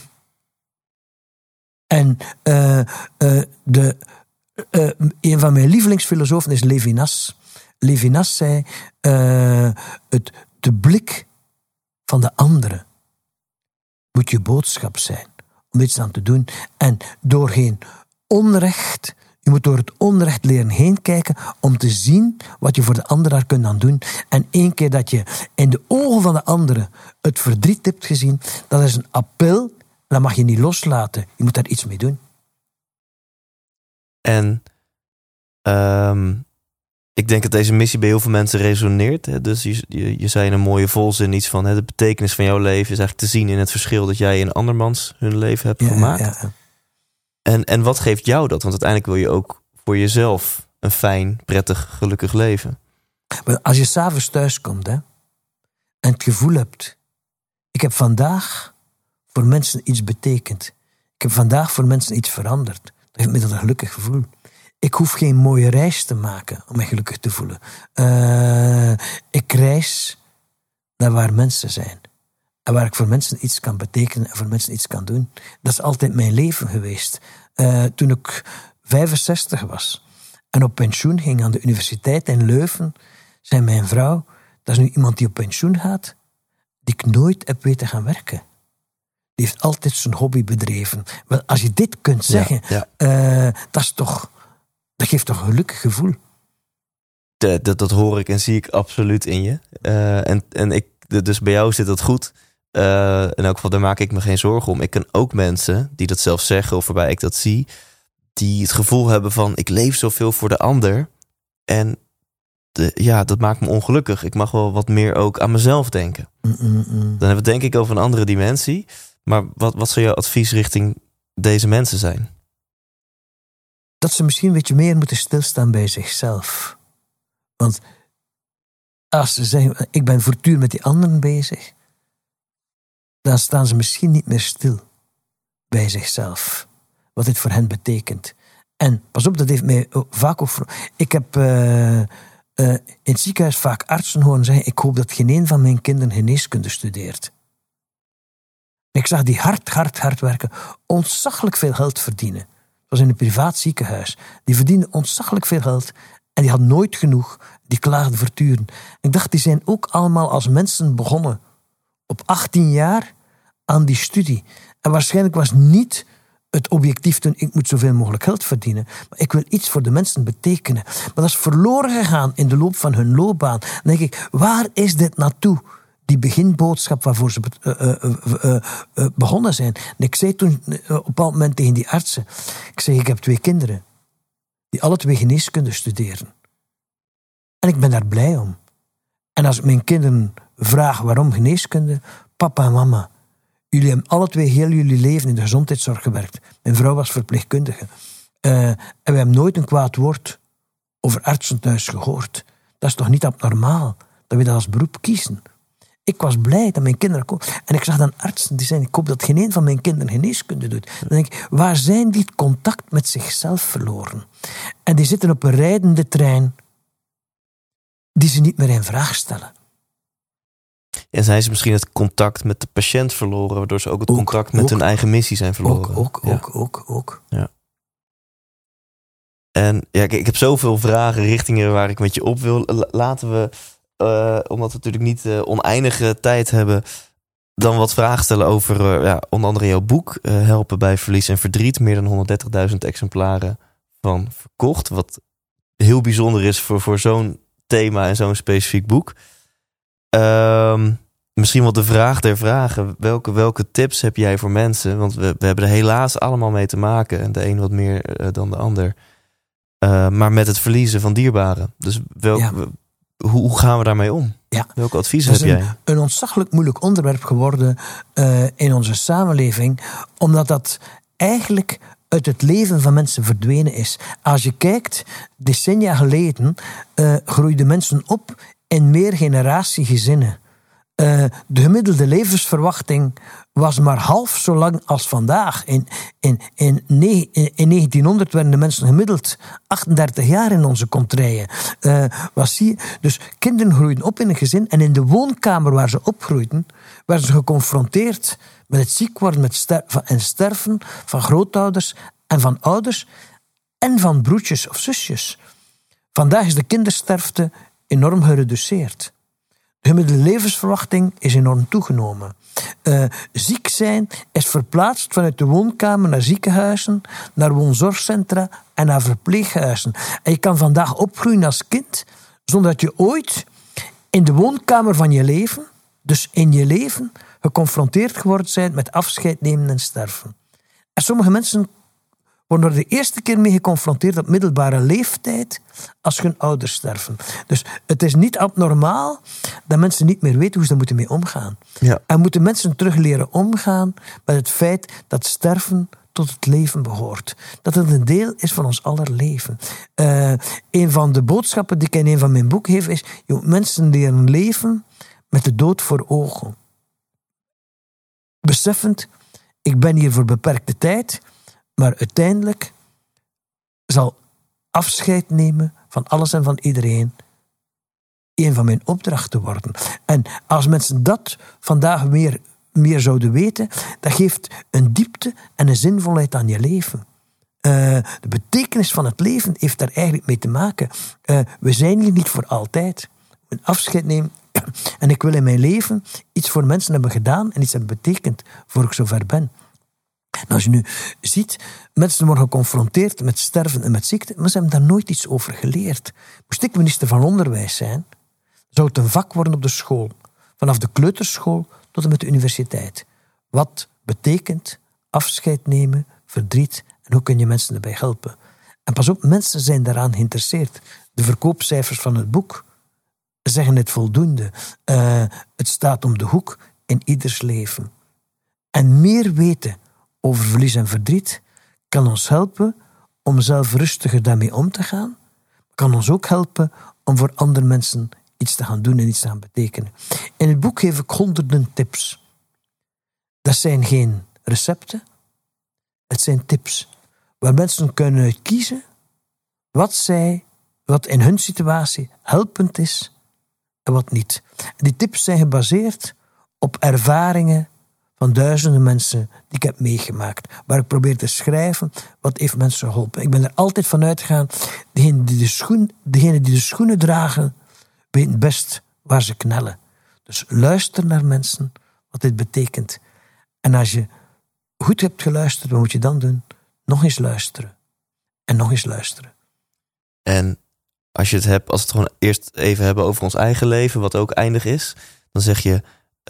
En eh, eh, de, eh, een van mijn lievelingsfilosofen is Levinas. Levinas zei: het, De blik van de anderen moet je boodschap zijn om iets aan te doen. En door geen onrecht, je moet door het onrecht leren heen kijken om te zien wat je voor de ander daar kunt aan doen. En één keer dat je in de ogen van de anderen het verdriet hebt gezien, dat is een appel. Dat mag je niet loslaten. Je moet daar iets mee doen. En ehm, ik denk dat deze missie bij heel veel mensen resoneert. Hè? Dus je, je, je zei in een mooie volzin iets van... Hè, de betekenis van jouw leven is eigenlijk te zien in het verschil... dat jij in andermans hun leven hebt Ja, gemaakt. ja, ja. En, en wat geeft jou dat? Want uiteindelijk wil je ook voor jezelf... een fijn, prettig, gelukkig leven. Maar als je s'avonds thuis komt hè, en het gevoel hebt: ik heb vandaag voor mensen iets betekend. Ik heb vandaag voor mensen iets veranderd. Dat geeft me dat een gelukkig gevoel. Ik hoef geen mooie reis te maken om me gelukkig te voelen. Uh, ik reis naar waar mensen zijn. En waar ik voor mensen iets kan betekenen en voor mensen iets kan doen. Dat is altijd mijn leven geweest. Uh, toen ik 65 was en op pensioen ging aan de universiteit in Leuven, zei mijn vrouw: Dat is nu iemand die op pensioen gaat, die ik nooit heb weten gaan werken. Die heeft altijd zijn hobby bedreven. Wel, als je dit kunt zeggen, Uh, dat, is toch, dat geeft toch een gelukkig gevoel. Dat, dat, dat hoor ik en zie ik absoluut in je. Uh, en, en ik, dus bij jou zit dat goed. Uh, in elk geval, daar maak ik me geen zorgen om. Ik ken ook mensen die dat zelf zeggen of waarbij ik dat zie. Die het gevoel hebben van ik leef zoveel voor de ander. En de, ja, dat maakt me ongelukkig. Ik mag wel wat meer ook aan mezelf denken. Dan hebben we het denk ik over een andere dimensie. Maar wat, wat zou jouw advies richting deze mensen zijn? Dat ze misschien een beetje meer moeten stilstaan bij zichzelf. Want als ze zeggen, ik ben voortdurend met die anderen bezig, dan staan ze misschien niet meer stil bij zichzelf. Wat dit voor hen betekent. En pas op, dat heeft mij vaak ook. Ik heb uh, uh, in het ziekenhuis vaak artsen horen zeggen: Ik hoop dat geen een van mijn kinderen geneeskunde studeert. Ik zag die hard, hard, hard werken, ontzaglijk veel geld verdienen. Het was in een privaat ziekenhuis. Die verdienden ontzaglijk veel geld en die hadden nooit genoeg. Die klaagden voortdurend. Ik dacht, die zijn ook allemaal als mensen begonnen. Op 18 jaar aan die studie. En waarschijnlijk was niet het objectief toen ik moet zoveel mogelijk geld verdienen. Maar ik wil iets voor de mensen betekenen. Maar dat is verloren gegaan in de loop van hun loopbaan. Dan denk ik, waar is dit naartoe? die beginboodschap waarvoor ze uh, uh, begonnen zijn. Ik zei toen op een bepaald moment tegen die artsen: Ik zeg, ik heb twee kinderen die alle twee geneeskunde studeren. En ik ben daar blij om. En als ik mijn kinderen vraag waarom geneeskunde, papa en mama, jullie hebben alle twee heel jullie leven in de gezondheidszorg gewerkt. Mijn vrouw was verpleegkundige. en we hebben nooit een kwaad woord over artsen thuis gehoord. Dat is toch niet abnormaal dat we dat als beroep kiezen? Ik was blij dat mijn kinderen komen. En ik zag dan artsen die zeiden: Ik hoop dat geen een van mijn kinderen geneeskunde doet. Dan denk ik: waar zijn die contact met zichzelf verloren? En die zitten op een rijdende trein die ze niet meer in vraag stellen. En zijn ze misschien het contact met de patiënt verloren, waardoor ze ook het contact met hun eigen missie zijn verloren? Ook, ook, ook, ook, ook. Ja. En ja, ik heb zoveel vragen, richtingen waar ik met je op wil. Laten we uh, omdat we natuurlijk niet uh, oneindige tijd hebben, dan wat vragen stellen over uh, ja, onder andere jouw boek. helpen bij verlies en verdriet. Meer dan 130.000 exemplaren van verkocht. Wat heel bijzonder is voor, voor zo'n thema en zo'n specifiek boek. Ehm, misschien wel de vraag der vragen. Welke, welke tips heb jij voor mensen? Want we, we hebben er helaas allemaal mee te maken. En de een wat meer dan de ander. maar met het verliezen van dierbaren. Dus welke hoe, hoe gaan we daarmee om? Ja. Welke adviezen heb jij? Een, een ontzaglijk moeilijk onderwerp geworden uh, in onze samenleving, omdat dat eigenlijk uit het leven van mensen verdwenen is. Als je kijkt, decennia geleden uh, groeiden mensen op in meer generatiegezinnen. Uh, de gemiddelde levensverwachting was maar half zo lang als vandaag. In, in, in, in 1900 werden de mensen gemiddeld 38 jaar in onze contraien. Uh, was Dus kinderen groeiden op in een gezin en in de woonkamer waar ze opgroeiden, werden ze geconfronteerd met het ziek worden met en sterven van grootouders en van ouders en van broertjes of zusjes. Vandaag is de kindersterfte enorm gereduceerd. De gemiddelde levensverwachting is enorm toegenomen. Uh, ziek zijn is verplaatst vanuit de woonkamer naar ziekenhuizen, naar woonzorgcentra en naar verpleeghuizen. En je kan vandaag opgroeien als kind zonder dat je ooit in de woonkamer van je leven, dus in je leven, geconfronteerd geworden bent met afscheid nemen en sterven. En sommige mensen worden er de eerste keer mee geconfronteerd op middelbare leeftijd als hun ouders sterven. Dus het is niet abnormaal dat mensen niet meer weten hoe ze er moeten mee omgaan. Ja. En moeten mensen terug leren omgaan met het feit dat sterven tot het leven behoort. Dat het een deel is van ons aller leven. Uh, een van de boodschappen die ik in een van mijn boeken geef is: joh, mensen leren leven met de dood voor ogen. Beseffend, ik ben hier voor beperkte tijd, maar uiteindelijk zal afscheid nemen van alles en van iedereen een van mijn opdrachten worden. En als mensen dat vandaag meer, meer zouden weten, dat geeft een diepte en een zinvolheid aan je leven. Uh, de betekenis van het leven heeft daar eigenlijk mee te maken. Uh, we zijn hier niet voor altijd. Een afscheid nemen. En ik wil in mijn leven iets voor mensen hebben gedaan en iets hebben betekend voor ik zover ben. Als je nu ziet, mensen worden geconfronteerd met sterven en met ziekte, maar ze hebben daar nooit iets over geleerd. Moest ik minister van Onderwijs zijn, zou het een vak worden op de school. Vanaf de kleuterschool tot en met de universiteit. Wat betekent afscheid nemen, verdriet en hoe kun je mensen erbij helpen? En pas op, mensen zijn daaraan geïnteresseerd. De verkoopcijfers van het boek zeggen het voldoende. Uh, het staat om de hoek in ieders leven. En meer weten over verlies en verdriet kan ons helpen om zelf rustiger daarmee om te gaan. Kan ons ook helpen om voor andere mensen iets te gaan doen en iets te gaan betekenen. In het boek geef ik honderden tips. Dat zijn geen recepten, het zijn tips waar mensen kunnen kiezen wat zij, wat in hun situatie helpend is en wat niet. die tips zijn gebaseerd op ervaringen van duizenden mensen die ik heb meegemaakt. Waar ik probeer te schrijven wat heeft mensen geholpen. Ik ben er altijd van uitgegaan, degenen die de, schoen, degene die de schoenen dragen, weten best waar ze knellen. Dus luister naar mensen, wat dit betekent. En als je goed hebt geluisterd, wat moet je dan doen? Nog eens luisteren. En nog eens luisteren. En als je het hebt, als we het gewoon eerst even hebben over ons eigen leven, wat ook eindig is, dan zeg je,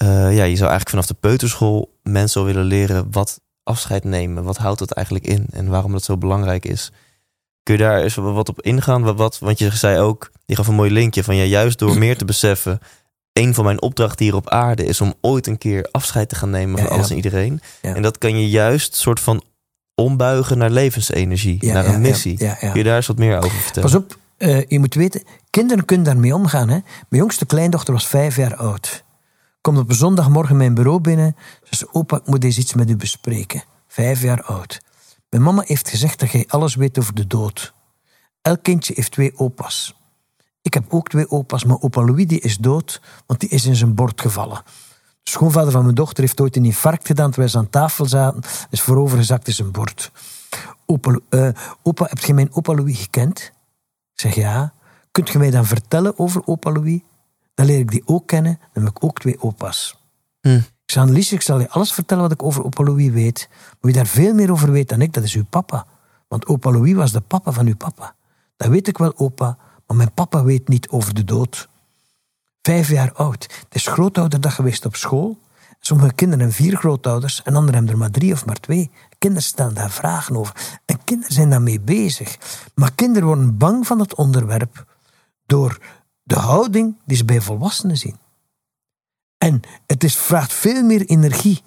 uh, ja, je zou eigenlijk vanaf de peuterschool mensen willen leren wat afscheid nemen. Wat houdt dat eigenlijk in en waarom dat zo belangrijk is. Kun je daar eens wat op ingaan? Wat, wat, want je zei ook, je gaf een mooi linkje van ja, juist door meer te beseffen. Een van mijn opdrachten hier op aarde is om ooit een keer afscheid te gaan nemen van alles en iedereen. En dat kan je juist soort van ombuigen naar levensenergie, naar een missie. Kun je daar eens wat meer over vertellen? Pas op, uh, je moet weten, kinderen kunnen daarmee omgaan. Hè? Mijn jongste kleindochter was vijf jaar oud. Komt op zondagmorgen mijn bureau binnen. Ze opa, ik moet eens iets met u bespreken. Vijf jaar oud. Mijn mama heeft gezegd dat jij alles weet over de dood. Elk kindje heeft twee opa's. Ik heb ook twee opa's, maar opa Louis die is dood, want die is in zijn bord gevallen. De schoonvader van mijn dochter heeft ooit een infarct gedaan terwijl ze aan tafel zaten. Is voorovergezakt in zijn bord. Opa, uh, opa, heb je mijn opa Louis gekend? Ik zeg ja. Kunt je mij dan vertellen over opa Louis? Dan leer ik die ook kennen. Dan heb ik ook twee opa's. Hm. Ik zei, Annelies, ik zal je alles vertellen wat ik over opa Louis weet. Maar wie daar veel meer over weet dan ik, dat is uw papa. Want opa Louis was de papa van uw papa. Dat weet ik wel, opa. Maar mijn papa weet niet over de dood. Vijf jaar oud. Het is grootouderdag geweest op school. Sommige kinderen hebben vier grootouders en anderen hebben er maar drie of maar twee. Kinderen stellen daar vragen over. En kinderen zijn daarmee bezig. Maar kinderen worden bang van het onderwerp door de houding die ze bij volwassenen zien. En het is, vraagt veel meer energie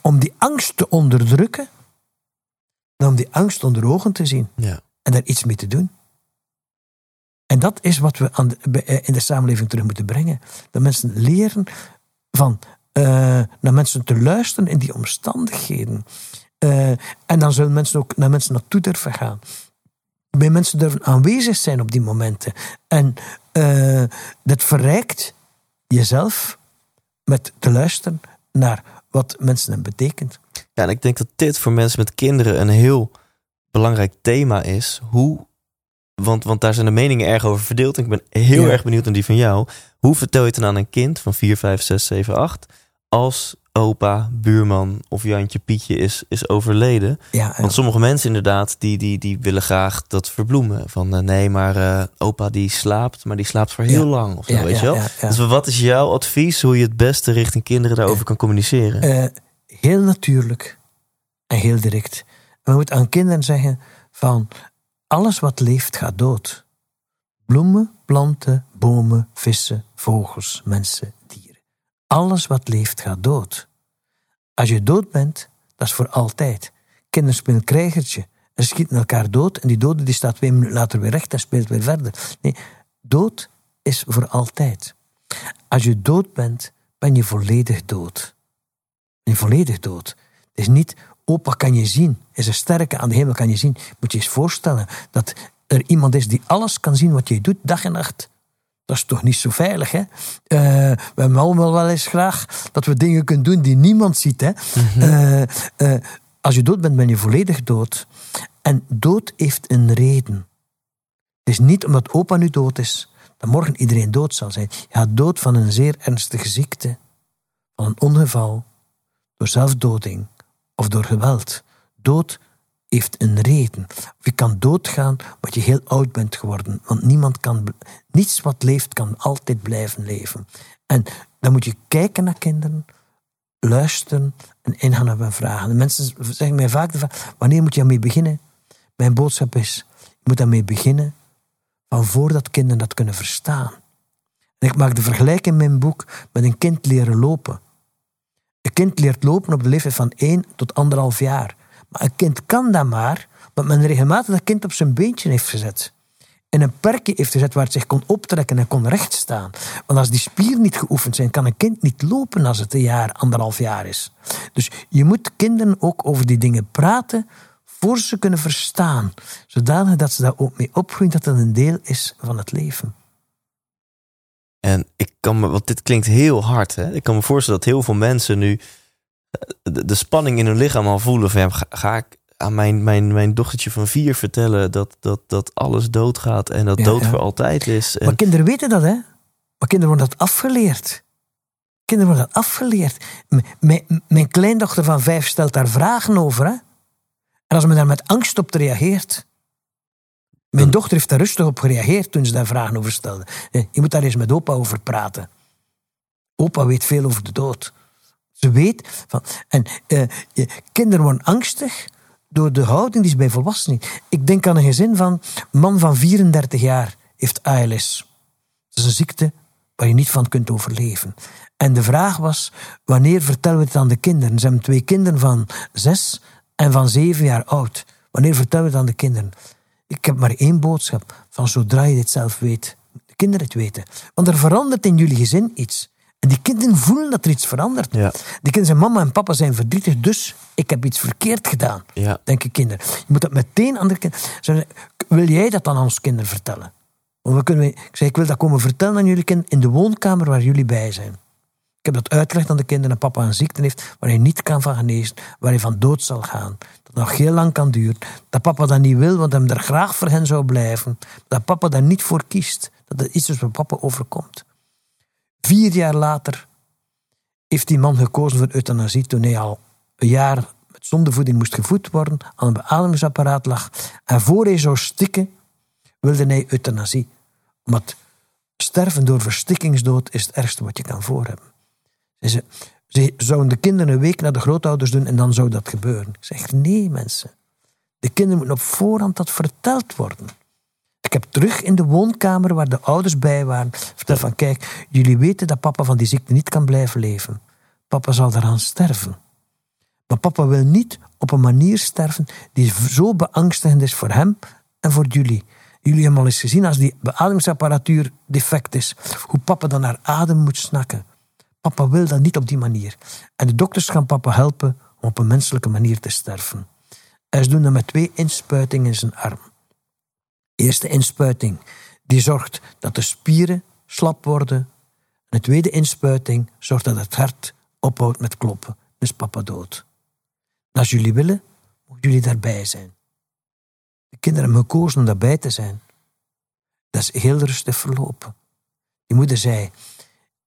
om die angst te onderdrukken dan om die angst onder ogen te zien ja. en daar iets mee te doen. En dat is wat we aan de, eh, in de samenleving terug moeten brengen. Dat mensen leren van uh, naar mensen te luisteren in die omstandigheden. Uh, en dan zullen mensen ook naar mensen naartoe durven gaan. Bij mensen durven aanwezig zijn op die momenten. En uh, dat verrijkt jezelf met te luisteren naar wat mensen hem betekent. Ja, en ik denk dat dit voor mensen met kinderen een heel belangrijk thema is. Hoe, want, want daar zijn de meningen erg over verdeeld. En ik ben heel erg benieuwd naar die van jou. Hoe vertel je het dan aan een kind van 4, 5, 6, 7, 8 als opa, buurman of Jantje Pietje is, is overleden. Ja, Want sommige mensen inderdaad, die, die, die willen graag dat verbloemen. Van uh, nee, maar uh, opa die slaapt, maar die slaapt voor heel lang. Of zo, weet je wel? Dus wat is jouw advies hoe je het beste richting kinderen daarover kan communiceren? Uh, heel natuurlijk en heel direct. We moeten aan kinderen zeggen van alles wat leeft gaat dood. Bloemen, planten, bomen, vissen, vogels, mensen, dieren. Alles wat leeft gaat dood. Als je dood bent, dat is voor altijd. Kinderen spelen krijgertje en schieten elkaar dood en die dode die staat twee minuten later weer recht en speelt weer verder. Nee, dood is voor altijd. Als je dood bent, ben je volledig dood. Ben volledig dood. Het is niet, opa kan je zien, is een sterke aan de hemel kan je zien. Moet je eens voorstellen dat er iemand is die alles kan zien wat je doet, dag en nacht. Dat is toch niet zo veilig, hè? Eh, we allemaal wel eens graag dat we dingen kunnen doen die niemand ziet, hè? Eh, eh, als je dood bent, ben je volledig dood. En dood heeft een reden. Het is niet omdat opa nu dood is, dat morgen iedereen dood zal zijn. Je gaat dood van een zeer ernstige ziekte, van een ongeval, door zelfdoding of door geweld. Dood heeft een reden. Je kan doodgaan omdat je heel oud bent geworden. Want niemand kan, niets wat leeft kan altijd blijven leven. En dan moet je kijken naar kinderen, luisteren en ingaan op hun vragen. Mensen zeggen mij vaak de vraag, wanneer moet je daarmee beginnen? Mijn boodschap is, je moet daarmee beginnen van voordat kinderen dat kunnen verstaan. Ik maak de vergelijking in mijn boek met een kind leren lopen. Een kind leert lopen op de leeftijd van 1 tot 1,5 jaar. Maar een kind kan dat maar, omdat men regelmatig dat kind op zijn beentje heeft gezet. En een perkje heeft gezet waar het zich kon optrekken en kon rechtstaan. Want als die spieren niet geoefend zijn, kan een kind niet lopen als het een jaar, anderhalf jaar is. Dus je moet kinderen ook over die dingen praten voor ze kunnen verstaan. Zodanig dat ze daar ook mee opgroeien dat het een deel is van het leven. En ik kan me, want dit klinkt heel hard. Hè? Ik kan me voorstellen dat heel veel mensen nu eh, de, spanning in hun lichaam al voelen. Van, ja, ga, ik aan mijn, mijn, mijn dochtertje van vier vertellen dat, dat, dat alles doodgaat en dat dood voor altijd is. En... Maar kinderen weten dat, hè? Maar kinderen worden dat afgeleerd. Kinderen worden dat afgeleerd. mijn, mijn kleindochter van vijf stelt daar vragen over, hè? En als men daar met angst op reageert. Mijn dochter heeft daar rustig op gereageerd toen ze daar vragen over stelde. Je moet daar eens met opa over praten. Opa weet veel over de dood. Ze weet van. En uh, kinderen worden angstig door de houding die ze bij volwassenen. Ik denk aan een gezin van man van 34 jaar heeft ALS. Dat is een ziekte waar je niet van kunt overleven. En de vraag was: wanneer vertellen we het aan de kinderen? Ze hebben twee kinderen van zes en van zeven jaar oud. Wanneer vertellen we het aan de kinderen? Ik heb maar één boodschap: van zodra je dit zelf weet, de kinderen het weten. Want er verandert in jullie gezin iets. En die kinderen voelen dat er iets verandert. Ja. Die kinderen zeggen, mama en papa zijn verdrietig, dus ik heb iets verkeerd gedaan. Ja. Denken kinderen. Je moet dat meteen aan de kinderen... Wil jij dat dan aan ons kinderen vertellen? Want we kunnen, ik zeg, ik wil dat komen vertellen aan jullie kinderen in de woonkamer waar jullie bij zijn. Ik heb dat uitgelegd aan de kinderen dat papa een ziekte heeft waar hij niet kan van genezen, waar hij van dood zal gaan. Dat nog heel lang kan duren. Dat papa dat niet wil, want hij er graag voor hen zou blijven. Dat papa daar niet voor kiest. Dat het iets is wat papa overkomt. Vier jaar later heeft die man gekozen voor euthanasie toen hij al een jaar met zondevoeding moest gevoed worden, aan een beademingsapparaat lag. En voor hij zou stikken, wilde hij euthanasie. Want sterven door verstikkingsdood is het ergste wat je kan voorhebben. Ze, ze zouden de kinderen een week naar de grootouders doen en dan zou dat gebeuren. Ik zeg, nee mensen. De kinderen moeten op voorhand dat verteld worden. Ik heb terug in de woonkamer waar de ouders bij waren verteld van kijk, jullie weten dat papa van die ziekte niet kan blijven leven. Papa zal eraan sterven. Maar papa wil niet op een manier sterven die zo beangstigend is voor hem en voor jullie. Jullie hebben al eens gezien als die beademingsapparatuur defect is, hoe papa dan naar adem moet snakken. Papa wil dat niet op die manier. En de dokters gaan papa helpen om op een menselijke manier te sterven. En ze doen dat met twee inspuitingen in zijn arm eerste inspuiting die zorgt dat de spieren slap worden. En de tweede inspuiting zorgt dat het hart ophoudt met kloppen. Dus papa dood. Als jullie willen, mogen jullie daarbij zijn. De kinderen hebben gekozen om daarbij te zijn. Dat is heel rustig verlopen. Die moeder zei,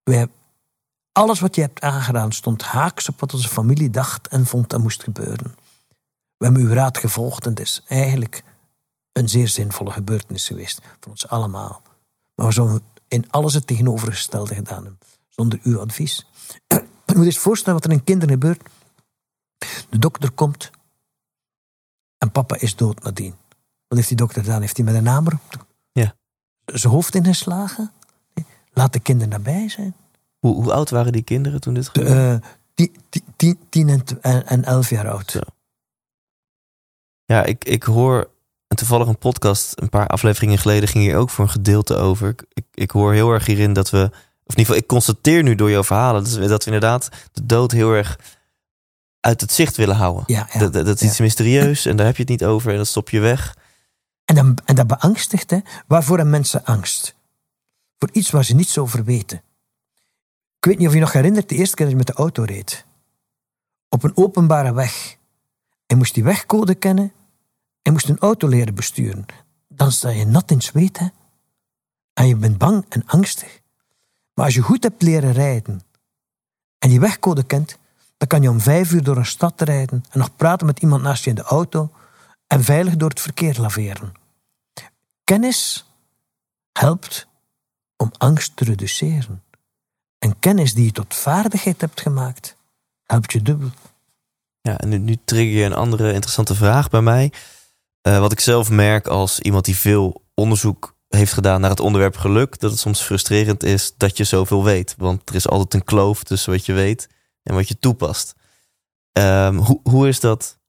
wij, alles wat je hebt aangedaan stond haaks op wat onze familie dacht en vond dat moest gebeuren. We hebben uw raad gevolgd en het is eigenlijk een zeer zinvolle gebeurtenis geweest voor ons allemaal. Maar we zouden in alles het tegenovergestelde gedaan hebben, zonder uw advies. (clears throat) Je moet eens voorstellen wat er in kinderen gebeurt. De dokter komt en papa is dood nadien. Wat heeft die dokter gedaan? Heeft hij met een hamer ja. zijn hoofd ingeslagen? Laat de kinderen daarbij zijn. Hoe, hoe oud waren die kinderen toen dit gebeurde? Uh, tien, tien, tien en, en elf jaar oud. Zo. Ja, ik, ik hoor en toevallig een podcast een paar afleveringen geleden ging hier ook voor een gedeelte over. Ik, ik, hoor heel erg hierin dat we, of in ieder geval, ik constateer nu door jouw verhalen dat we, dat we inderdaad de dood heel erg uit het zicht willen houden. Ja, dat, dat, is iets mysterieus en daar heb je het niet over en dat stop je weg. En, dan, en dat beangstigt, hè. Waarvoor hebben mensen angst? Voor iets waar ze niets over weten. Ik weet niet of je nog herinnert, de eerste keer dat je met de auto reed. Op een openbare weg. En moest die wegcode kennen. En moest een auto leren besturen. Dan sta je nat in zweet, hè. En je bent bang en angstig. Maar als je goed hebt leren rijden en die wegcode kent, dan kan je om vijf uur door een stad rijden en nog praten met iemand naast je in de auto en veilig door het verkeer laveren. Kennis helpt om angst te reduceren. En kennis die je tot vaardigheid hebt gemaakt, helpt je dubbel. Ja, en nu, nu trigger je een andere interessante vraag bij mij. Uh, wat ik zelf merk als iemand die veel onderzoek heeft gedaan naar het onderwerp geluk, dat het soms frustrerend is dat je zoveel weet. Want er is altijd een kloof tussen wat je weet en wat je toepast. Um, hoe, hoe is dat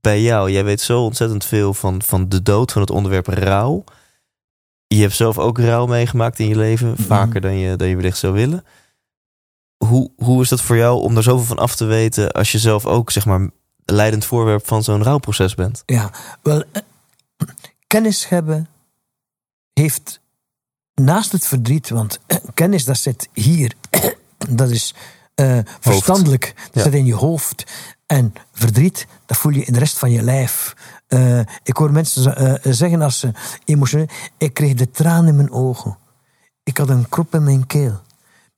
bij jou? Jij weet zo ontzettend veel van, van de dood, van het onderwerp rouw. Je hebt zelf ook rouw meegemaakt in je leven, mhm. vaker dan je, dan je wellicht zou willen. Hoe, hoe is dat voor jou om daar zoveel van af te weten als je zelf ook, zeg maar, leidend voorwerp van zo'n rouwproces bent? Ja, wel, eh, kennis hebben heeft naast het verdriet, want eh, kennis dat zit hier, (clears throat) dat is uh, verstandelijk, dat zit in je hoofd. En verdriet, dat voel je in de rest van je lijf. Uh, ik hoor mensen uh, zeggen als ze emotioneel... Ik kreeg de tranen in mijn ogen. Ik had een krop in mijn keel.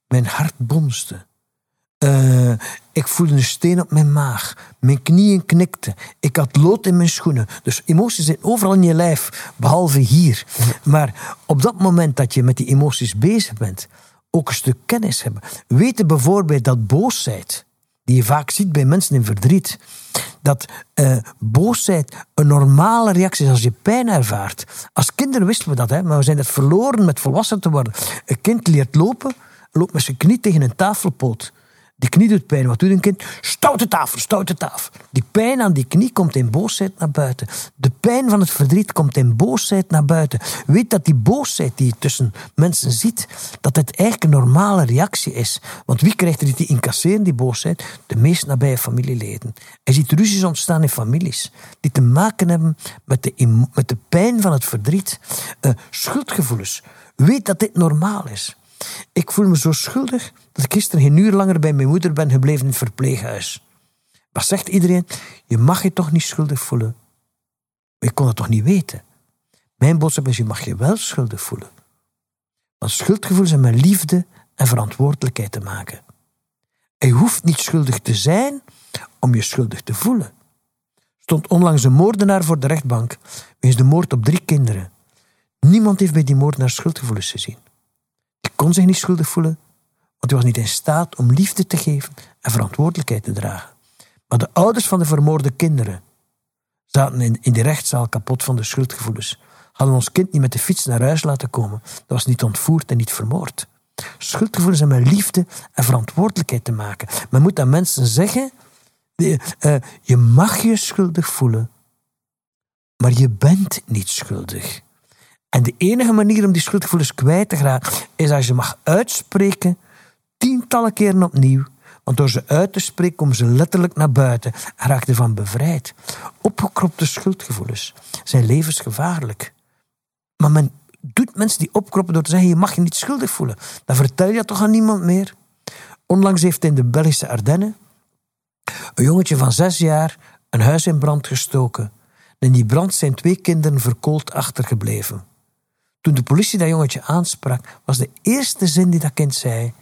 Mijn hart bonste. Uh, ik voelde een steen op mijn maag. Mijn knieën knikten. Ik had lood in mijn schoenen. Dus emoties zijn overal in je lijf, behalve hier. Maar op dat moment dat je met die emoties bezig bent, ook een stuk kennis hebben. Weten bijvoorbeeld dat boosheid, die je vaak ziet bij mensen in verdriet, dat uh, boosheid een normale reactie is als je pijn ervaart. Als kinderen wisten we dat, hè, maar we zijn het verloren met volwassen te worden. Een kind leert lopen, loopt met zijn knie tegen een tafelpoot. Die knie doet pijn. Wat doet een kind? Stoute tafel, stoute tafel. Die pijn aan die knie komt in boosheid naar buiten. De pijn van het verdriet komt in boosheid naar buiten. Weet dat die boosheid die je tussen mensen ziet, dat het eigenlijk een normale reactie is. Want wie krijgt er die incasseren, die boosheid? De meest nabije familieleden. Je ziet ruzies ontstaan in families die te maken hebben met de, met de pijn van het verdriet. Uh, schuldgevoelens. Weet dat dit normaal is. Ik voel me zo schuldig dat ik gisteren geen uur langer bij mijn moeder ben gebleven in het verpleeghuis. Wat zegt iedereen? Je mag je toch niet schuldig voelen. Maar je kon het toch niet weten? Mijn boodschap is, je mag je wel schuldig voelen. Want schuldgevoel zijn met liefde en verantwoordelijkheid te maken. En je hoeft niet schuldig te zijn om je schuldig te voelen. Stond onlangs een moordenaar voor de rechtbank wegens de moord op drie kinderen. Niemand heeft bij die moordenaar schuldgevoelens gezien. Die kon zich niet schuldig voelen, want hij was niet in staat om liefde te geven en verantwoordelijkheid te dragen. Maar de ouders van de vermoorde kinderen zaten in, in de rechtszaal kapot van de schuldgevoelens. Hadden ons kind niet met de fiets naar huis laten komen. Dat was niet ontvoerd en niet vermoord. Schuldgevoelens hebben met liefde en verantwoordelijkheid te maken. Men moet aan mensen zeggen: uh, je mag je schuldig voelen, maar je bent niet schuldig. En de enige manier om die schuldgevoelens kwijt te geraken is als je mag uitspreken, tientallen keren opnieuw. Want door ze uit te spreken komen ze letterlijk naar buiten en raakt ervan bevrijd. Opgekropte schuldgevoelens zijn levensgevaarlijk. Maar men doet mensen die opkroppen door te zeggen: je mag je niet schuldig voelen. Dan vertel je dat toch aan niemand meer. Onlangs heeft in de Belgische Ardennen een jongetje van zes jaar een huis in brand gestoken. En in die brand zijn twee kinderen verkoold achtergebleven. Toen de politie dat jongetje aansprak, was de eerste zin die dat kind zei: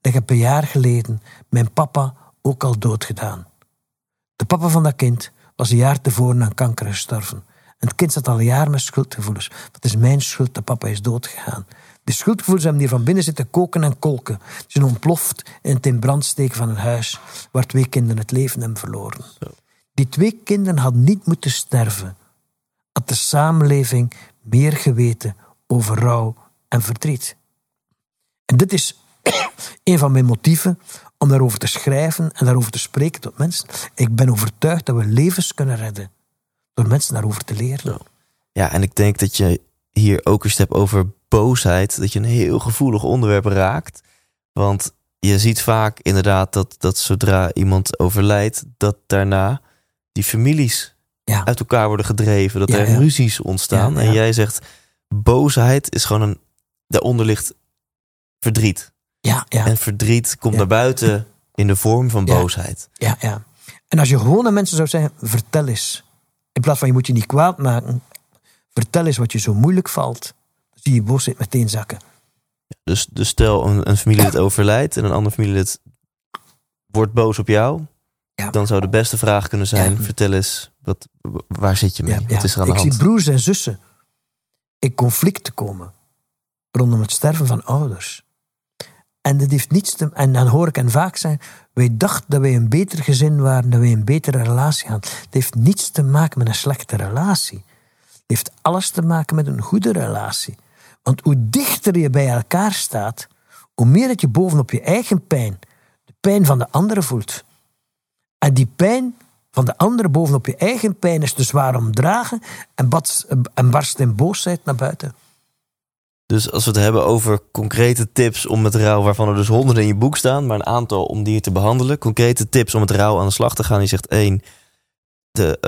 Ik heb een jaar geleden mijn papa ook al doodgedaan. De papa van dat kind was een jaar tevoren aan kanker gestorven. En het kind zat al een jaar met schuldgevoelens. Het is mijn schuld dat papa is doodgegaan. De schuldgevoelens hebben hier van binnen zitten koken en kolken. Ze zijn ontploft in het in brand steken van een huis waar twee kinderen het leven hebben verloren. Die twee kinderen hadden niet moeten sterven. Had de samenleving meer geweten over rouw en verdriet. En dit is (coughs) een van mijn motieven om daarover te schrijven en daarover te spreken tot mensen. Ik ben overtuigd dat we levens kunnen redden door mensen daarover te leren. Ja, en ik denk dat je hier ook eens hebt over boosheid, dat je een heel gevoelig onderwerp raakt. Want je ziet vaak inderdaad dat, dat zodra iemand overlijdt, dat daarna die families ja. uit elkaar worden gedreven, dat er ruzies ontstaan. En jij zegt, boosheid is gewoon een, daaronder ligt verdriet. Ja, ja. En verdriet komt naar buiten in de vorm van boosheid. Ja, ja. En als je gewoon aan mensen zou zeggen, vertel eens. In plaats van je moet je niet kwaad maken, vertel eens wat je zo moeilijk valt. Dan zie je boosheid meteen zakken. Dus, dus stel een, een familielid overlijdt en een andere familielid wordt boos op jou. Ja. Dan zou de beste vraag kunnen zijn: vertel eens, wat, waar zit je mee? Wat is er aan de hand? Ik zie broers en zussen in conflict komen rondom het sterven van ouders. En, dat heeft niets te, en dan hoor ik hen vaak zeggen: wij dachten dat wij een beter gezin waren, dat wij een betere relatie hadden. Het heeft niets te maken met een slechte relatie. Het heeft alles te maken met een goede relatie. Want hoe dichter je bij elkaar staat, hoe meer dat je bovenop je eigen pijn, de pijn van de anderen voelt. En die pijn van de anderen bovenop je eigen pijn is te zwaar om dragen en, en barst in boosheid naar buiten. Dus als we het hebben over concrete tips om met rouw, waarvan er dus honderden in je boek staan, maar een aantal om die te behandelen. Concrete tips om met rouw aan de slag te gaan. Je zegt één, de,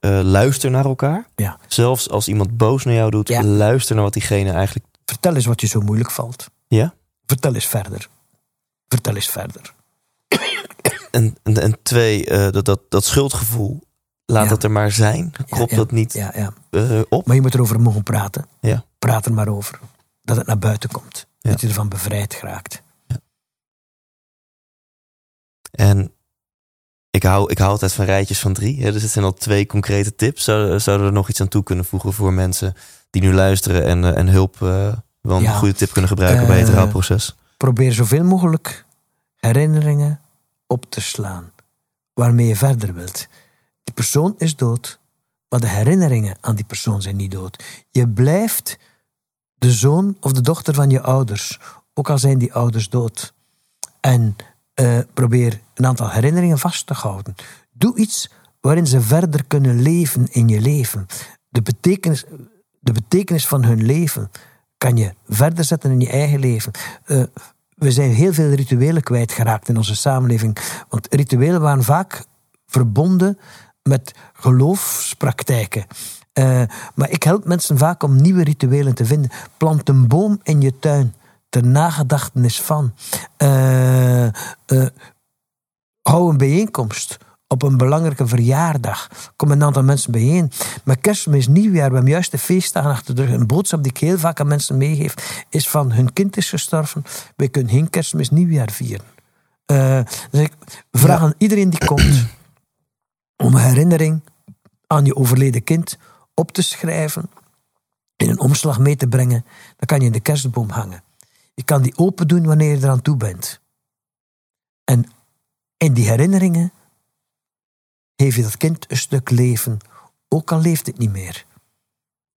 uh, luister naar elkaar. Ja. Zelfs als iemand boos naar jou doet, luister naar wat diegene eigenlijk. Vertel eens wat je zo moeilijk valt. Ja? Vertel eens verder. Vertel eens verder. En, en, en twee, uh, dat, dat, dat schuldgevoel. Laat dat er maar zijn. Krop dat niet ja, ja. Uh, op. Maar je moet erover mogen praten. Ja. Praat er maar over. Dat het naar buiten komt. Dat je ervan bevrijd geraakt. En ik hou, ik hou altijd van rijtjes van drie. Hè? Dus het zijn al twee concrete tips. Zouden, zouden er nog iets aan toe kunnen voegen voor mensen die nu luisteren en, uh, en hulp, uh, wel een goede tip kunnen gebruiken bij het rouwproces? Probeer zoveel mogelijk herinneringen op te slaan waarmee je verder wilt. Die persoon is dood, maar de herinneringen aan die persoon zijn niet dood. Je blijft de zoon of de dochter van je ouders, ook al zijn die ouders dood. En uh, probeer een aantal herinneringen vast te houden. Doe iets waarin ze verder kunnen leven in je leven. De betekenis, de betekenis van hun leven kan je verder zetten in je eigen leven. Uh, we zijn heel veel rituelen kwijtgeraakt in onze samenleving. Want rituelen waren vaak verbonden met geloofspraktijken. Uh, maar ik help mensen vaak om nieuwe rituelen te vinden. Plant een boom in je tuin ter nagedachtenis van. Uh, uh, hou een bijeenkomst op een belangrijke verjaardag. Kom een aantal mensen bijeen. Maar kerstmis, nieuwjaar, we hebben juist de feestdagen achter de rug. Een boodschap die ik heel vaak aan mensen meegeef, is van hun kind is gestorven. We kunnen geen kerstmis, nieuwjaar vieren. Uh, dus ik vraag aan iedereen die komt om een herinnering aan je overleden kind op te schrijven, in een omslag mee te brengen. Dan kan je in de kerstboom hangen. Je kan die open doen wanneer je eraan toe bent. En in die herinneringen geef je dat kind een stuk leven, ook al leeft het niet meer.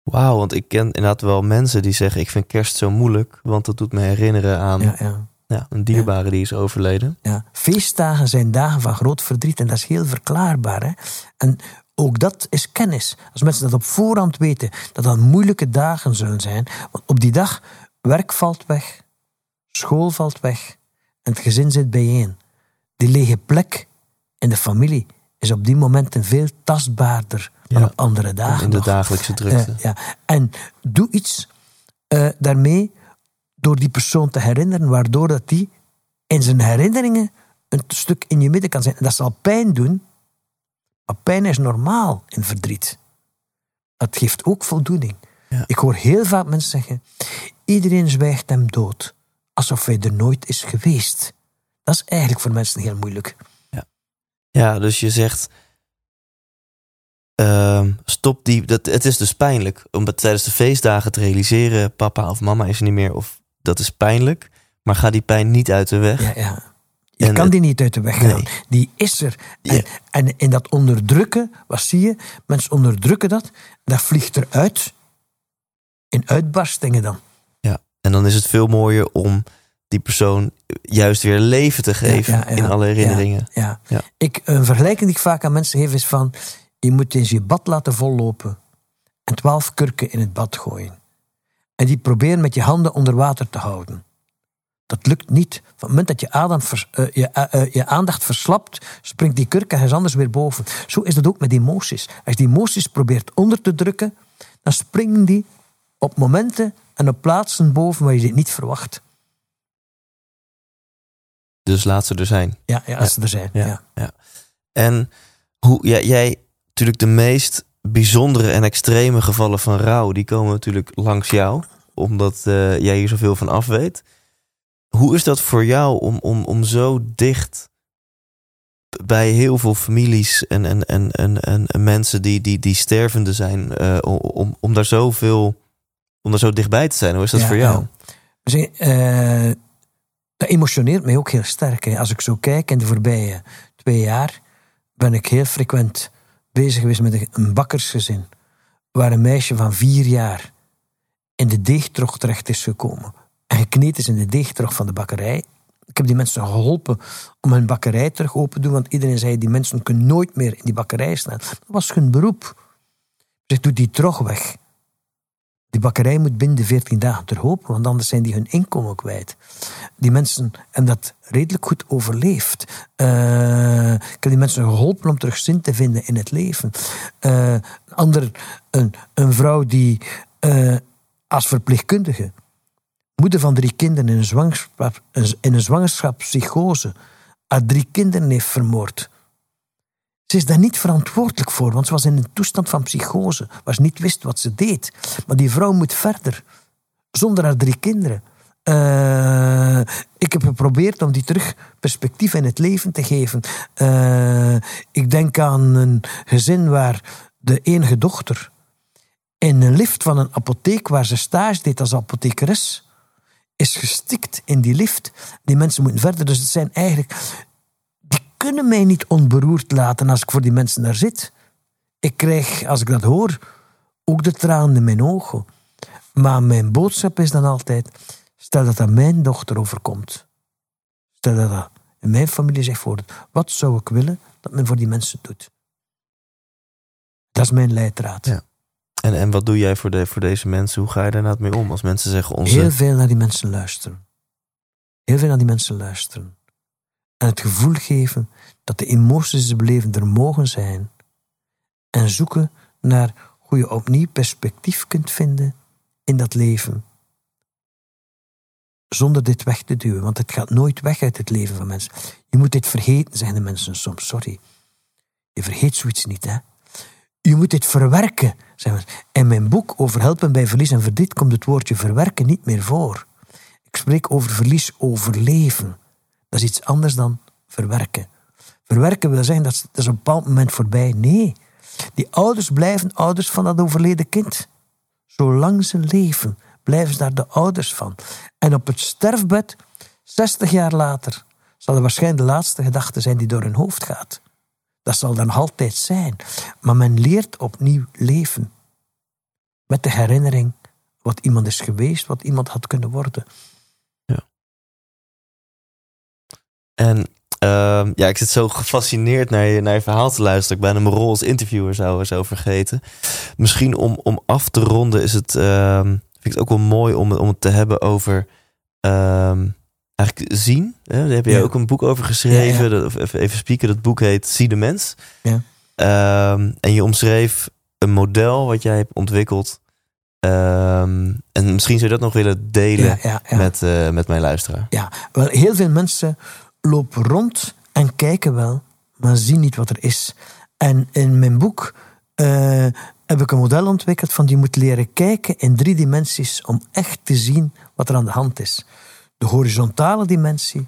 Wauw, want ik ken inderdaad wel mensen die zeggen: Ik vind kerst zo moeilijk, want dat doet me herinneren aan ja, ja. Ja, een dierbare die is overleden. Ja, feestdagen zijn dagen van groot verdriet en dat is heel verklaarbaar. Hè? En ook dat is kennis. Als mensen dat op voorhand weten, dat dat moeilijke dagen zullen zijn, want op die dag werk valt weg, school valt weg en het gezin zit bijeen. Die lege plek in de familie is op die momenten veel tastbaarder dan op andere dagen. In de dagelijkse drukte. Uh, ja. En doe iets uh, daarmee door die persoon te herinneren, waardoor dat die in zijn herinneringen een stuk in je midden kan zijn. En dat zal pijn doen, maar pijn is normaal in verdriet. Dat geeft ook voldoening. Ja. Ik hoor heel vaak mensen zeggen: iedereen zwijgt hem dood, alsof hij er nooit is geweest. Dat is eigenlijk voor mensen heel moeilijk. Ja, dus je zegt. Uh, stop die. Dat, het is dus pijnlijk om tijdens de feestdagen te realiseren: papa of mama is er niet meer. Of dat is pijnlijk. Maar ga die pijn niet uit de weg. Ja, ja. Je kan die niet uit de weg gaan. Die is er. En, en, in dat onderdrukken, wat zie je? Mensen onderdrukken dat. Dat vliegt eruit. In uitbarstingen dan. Ja, en dan is het veel mooier om die persoon juist weer leven te geven in alle herinneringen. Ja, Ik, een vergelijking die ik vaak aan mensen geef is van... je moet eens je bad laten vollopen en twaalf kurken in het bad gooien. En die proberen met je handen onder water te houden. Dat lukt niet. Van het moment dat je, aandacht, eh, je, eh, eh, je aandacht verslapt, springt die kurk ergens anders weer boven. Zo is dat ook met emoties. Als je die emoties probeert onder te drukken, dan springen die op momenten en op plaatsen boven waar je dit niet verwacht. Dus laat ze er zijn. Ja, ja als ze er zijn. Ja. Ja. Ja. En hoe ja, jij, natuurlijk de meest bijzondere en extreme gevallen van rouw, die komen natuurlijk langs jou, omdat jij hier zoveel van af weet. Hoe is dat voor jou om, om, om zo dicht bij heel veel families en, en, en, en, en, en mensen die, die, die stervende zijn, eh, om, om daar zoveel, om daar zo dichtbij te zijn? Hoe is dat Ja, voor jou? ja. Dus, eh, dat emotioneert mij ook heel sterk. Hè. Als ik zo kijk in de voorbije twee jaar, ben ik heel frequent bezig geweest met een- bakkersgezin. Waar een meisje van vier jaar in de deegtrog terecht is gekomen. Gekneed is in de deegtrog van de bakkerij. Ik heb die mensen geholpen om hun bakkerij terug open te doen. Want iedereen zei, die mensen kunnen nooit meer in die bakkerij staan. Dat was hun beroep. Dus ik doe die trog weg. Die bakkerij moet binnen de 14 dagen ter open, want anders zijn die hun inkomen kwijt. Die mensen hebben dat redelijk goed overleefd. Eh, ik heb die mensen geholpen om terug zin te vinden in het leven. Een ander, een, een vrouw die eh, als verpleegkundige, moeder van drie kinderen in een, zwangerschap, in een zwangerschapspsychose, haar drie kinderen heeft vermoord. Ze is daar niet verantwoordelijk voor, want ze was in een toestand van psychose, waar ze niet wist wat ze deed. Maar die vrouw moet verder, zonder haar drie kinderen. Eh, ik heb geprobeerd om die terug perspectief in het leven te geven. Eh, ik denk aan een gezin waar de enige dochter in een lift van een apotheek waar ze stage deed als apothekeres, is gestikt in die lift. Die mensen moeten verder. Dus het zijn eigenlijk die kunnen mij niet onberoerd laten als ik voor die mensen daar zit. Ik krijg, als ik dat hoor, ook de tranen in mijn ogen. Maar mijn boodschap is dan altijd: stel dat aan mijn dochter overkomt. Stel dat dat in mijn familie zich voordoet. Wat zou ik willen dat men voor die mensen doet? Dat is mijn leidraad. Ja. En, en wat doe jij voor, de, voor deze mensen? Hoe ga je daar nou mee om? Als mensen zeggen onze... Heel veel naar die mensen luisteren. Heel veel naar die mensen luisteren. En het gevoel geven dat de emoties die ze beleven er mogen zijn. En zoeken naar hoe je opnieuw perspectief kunt vinden in dat leven. Zonder dit weg te duwen, want het gaat nooit weg uit het leven van mensen. Je moet dit vergeten, zeggen de mensen soms. Sorry. Je vergeet zoiets niet, hè? Je moet dit verwerken. In mijn boek over helpen bij verlies en verdriet komt het woordje verwerken niet meer voor. Ik spreek over verlies overleven. Dat is iets anders dan verwerken. Verwerken wil zeggen dat dat is op een bepaald moment voorbij. Nee, die ouders blijven ouders van dat overleden kind. Zolang ze leven, blijven ze daar de ouders van. En op het sterfbed, 60 jaar later, zal er waarschijnlijk de laatste gedachte zijn die door hun hoofd gaat. Dat zal dan altijd zijn. Maar men leert opnieuw leven. Met de herinnering wat iemand is geweest, wat iemand had kunnen worden. En ehm, ja, ik zit zo gefascineerd naar je, naar je verhaal te luisteren. Ik bijna mijn rol als interviewer zou, zou vergeten. Misschien om, om af te ronden is het, ehm, vind ik het ook wel mooi om, om het te hebben over ehm, eigenlijk zien. Hè? Daar heb je Ja. ook een boek over geschreven. Ja, Dat, even, even spieken. Dat boek heet Zie de Mens. Ja. Ehm, en je omschreef een model wat jij hebt ontwikkeld. Ehm, en misschien zou je dat nog willen delen. Met, eh, met mijn luisteraar. Ja, wel, heel veel mensen lopen rond en kijken wel, maar zien niet wat er is. En in mijn boek eh, heb ik een model ontwikkeld van die moet leren kijken in drie dimensies om echt te zien wat er aan de hand is. De horizontale dimensie,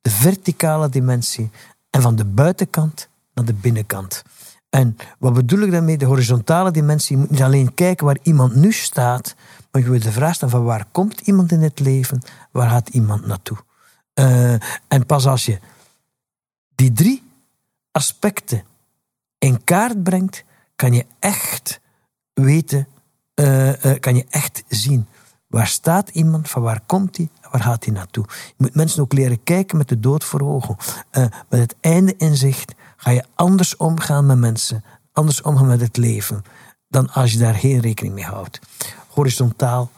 de verticale dimensie en van de buitenkant naar de binnenkant. En wat bedoel ik daarmee? De horizontale dimensie je moet niet alleen kijken waar iemand nu staat, maar je moet de vraag stellen van waar komt iemand in het leven, waar gaat iemand naartoe? Eh, en pas als je die drie aspecten in kaart brengt, kan je echt weten, eh, eh, kan je echt zien waar staat iemand, van waar komt hij, waar gaat hij naartoe. Je moet mensen ook leren kijken met de dood voor ogen. Eh, met het einde in zicht ga je anders omgaan met mensen, anders omgaan met het leven, dan als je daar geen rekening mee houdt. Horizontaal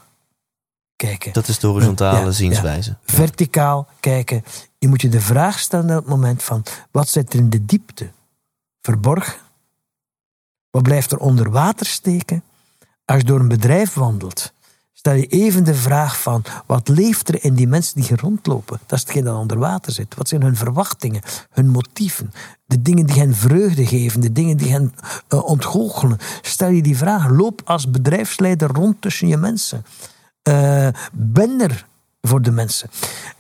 kijken. Dat is de horizontale Ja, ja. zienswijze. Verticaal kijken. Je moet je de vraag stellen op het moment van... wat zit er in de diepte verborgen? Wat blijft er onder water steken? Als je door een bedrijf wandelt... stel je even de vraag van... wat leeft er in die mensen die hier rondlopen? Dat is hetgeen dat onder water zit. Wat zijn hun verwachtingen, hun motieven? De dingen die hen vreugde geven, de dingen die hen eh, ontgoochelen. Stel je die vraag. Loop als bedrijfsleider rond tussen je mensen. Eh, ben er voor de mensen.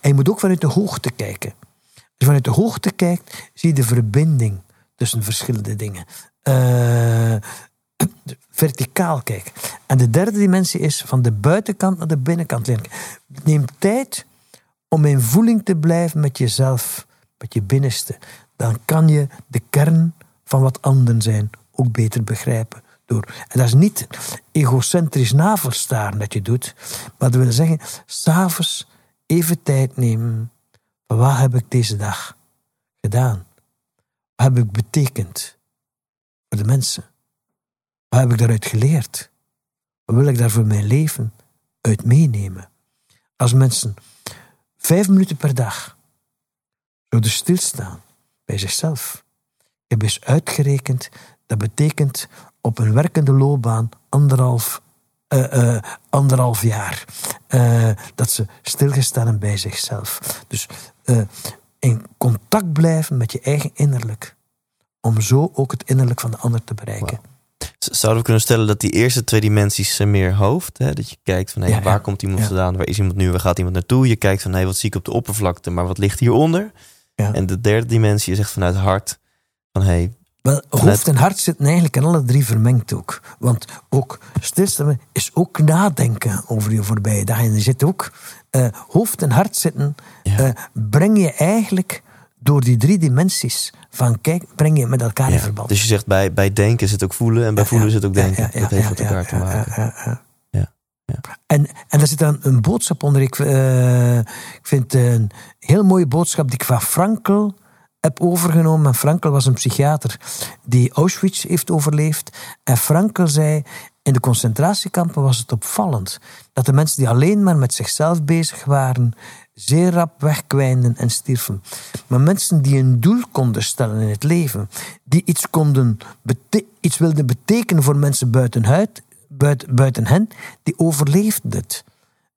En je moet ook vanuit de hoogte kijken. Als je vanuit de hoogte kijkt, zie je de verbinding tussen verschillende dingen. Eh, verticaal kijken. En de derde dimensie is van de buitenkant naar de binnenkant leren. Neem tijd om in voeling te blijven met jezelf, met je binnenste. Dan kan je de kern van wat anderen zijn ook beter begrijpen. Door. En dat is niet egocentrisch navelstaren dat je doet, maar dat wil zeggen, s'avonds even tijd nemen. Wat heb ik deze dag gedaan? Wat heb ik betekend voor de mensen? Wat heb ik daaruit geleerd? Wat wil ik daar voor mijn leven uit meenemen? Als mensen vijf minuten per dag zouden stilstaan bij zichzelf. Ik heb eens uitgerekend, dat betekent op een werkende loopbaan anderhalf, eh, eh, anderhalf jaar. eh, dat ze stilgestaan bij zichzelf. Dus in contact blijven met je eigen innerlijk. Om zo ook het innerlijk van de ander te bereiken. Zouden we kunnen stellen dat die eerste twee dimensies zijn meer hoofd? Hè? Dat je kijkt van hey, Ja, ja. waar komt iemand vandaan? Waar is iemand nu? Waar gaat iemand naartoe? Je kijkt van hey, wat zie ik op de oppervlakte? Maar wat ligt hieronder? En de derde dimensie is echt vanuit hart. Van hey, Wel, hoofd en hart zitten eigenlijk in alle drie vermengd ook. Want ook stilstaan is ook nadenken over je voorbije dagen. En er zit ook eh, hoofd en hart zitten. Ja. eh, breng je eigenlijk door die drie dimensies van kijk, breng je met elkaar in ja. verband. Dus je zegt bij, bij denken zit ook voelen en bij voelen zit ook denken. dat heeft met elkaar te maken. En, en daar zit dan een boodschap onder. Ik, eh, ik vind een heel mooie boodschap die ik van Frankl heb overgenomen. En Frankl was een psychiater die Auschwitz heeft overleefd. En Frankl zei, in de concentratiekampen was het opvallend dat de mensen die alleen maar met zichzelf bezig waren, zeer rap wegkwijnden en stierven. Maar mensen die een doel konden stellen in het leven, die iets, konden iets wilden betekenen voor mensen buiten, huid, buiten, hen, die overleefden het.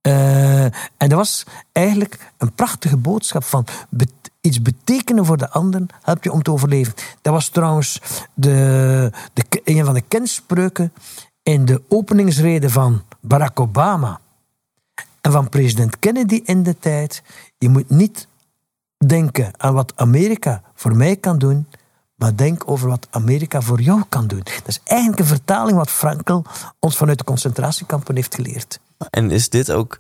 Eh, en dat was eigenlijk een prachtige boodschap van iets betekenen voor de ander helpt je om te overleven. Dat was trouwens de, de, een van de kenspreuken in de openingsrede van Barack Obama en van president Kennedy in de tijd. Je moet niet denken aan wat Amerika voor mij kan doen, maar denk over wat Amerika voor jou kan doen. Dat is eigenlijk een vertaling wat Frankl ons vanuit de concentratiekampen heeft geleerd. En is dit ook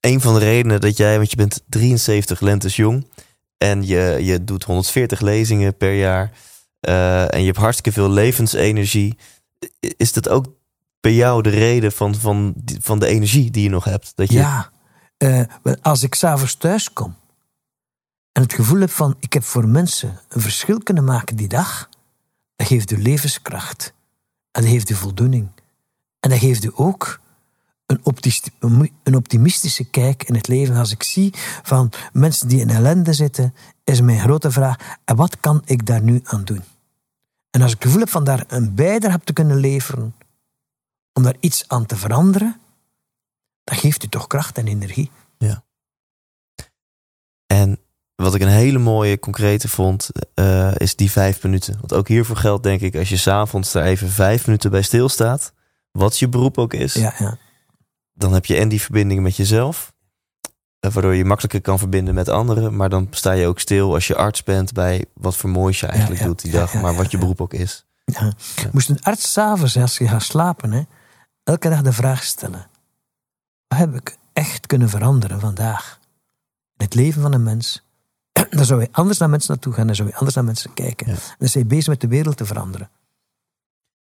een van de redenen dat jij, want je bent 73 lentes jong en je, je doet 140 lezingen per jaar eh, en je hebt hartstikke veel levensenergie. Is dat ook bij jou de reden van, van, van de energie die je nog hebt? Dat je, Ja, eh, als ik s'avonds thuis kom en het gevoel heb van ik heb voor mensen een verschil kunnen maken die dag, dat geeft u levenskracht. En dat geeft u voldoening. En dat geeft u ook een, een optimistische kijk in het leven. Als ik zie van mensen die in ellende zitten, is mijn grote vraag, en wat kan ik daar nu aan doen? En als ik het gevoel heb van daar een bijdrage te kunnen leveren, om daar iets aan te veranderen, dat geeft u toch kracht en energie. En wat ik een hele mooie concrete vond, eh, is die vijf minuten. Want ook hiervoor geldt denk ik, als je s'avonds daar even vijf minuten bij stilstaat, wat je beroep ook is, Ja, ja. dan heb je en die verbinding met jezelf, eh, waardoor je makkelijker kan verbinden met anderen, maar dan sta je ook stil als je arts bent bij wat voor moois je eigenlijk ja, doet die ja, dag, ja, maar ja, wat je ja. beroep ook is. Ja. Moest een arts s'avonds, als je gaat slapen, hè, elke dag de vraag stellen: wat heb ik echt kunnen veranderen vandaag? In het leven van een mens. (clears throat) Dan zou je anders naar mensen naartoe gaan, dan zou je anders naar mensen kijken. Ja. En dan ben je bezig met de wereld te veranderen.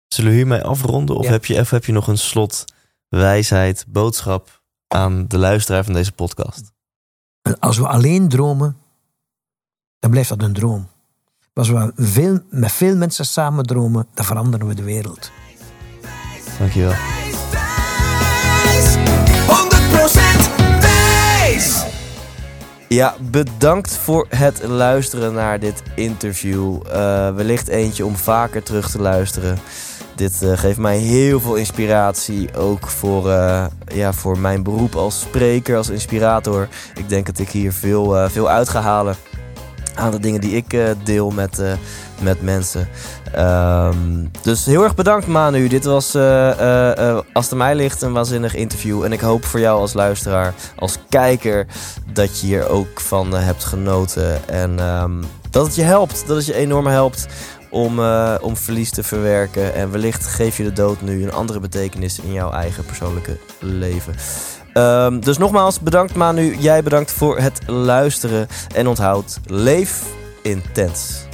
Zullen we hiermee afronden of Ja. heb, je, of heb je nog een slot wijsheid, boodschap aan de luisteraar van deze podcast? Als we alleen dromen, dan blijft dat een droom. Maar als we veel, met veel mensen samen dromen, dan veranderen we de wereld. Dankjewel. Ja, bedankt voor het luisteren naar dit interview. Eh, wellicht eentje om vaker terug te luisteren. Dit eh, geeft mij heel veel inspiratie. Ook voor, eh, ja, voor mijn beroep als spreker, als inspirator. Ik denk dat ik hier veel, veel uit ga halen aan de dingen die ik deel met, met mensen. Um, dus heel erg bedankt Manu. Dit was, uh, als het mij ligt, een waanzinnig interview. En ik hoop voor jou als luisteraar, als kijker, dat je hier ook van hebt genoten. En um, dat het je helpt, dat het je enorm helpt om, om verlies te verwerken. En wellicht geef je de dood nu een andere betekenis in jouw eigen persoonlijke leven. Um, dus nogmaals, bedankt Manu. Jij bedankt voor het luisteren. En onthoud, leef intens.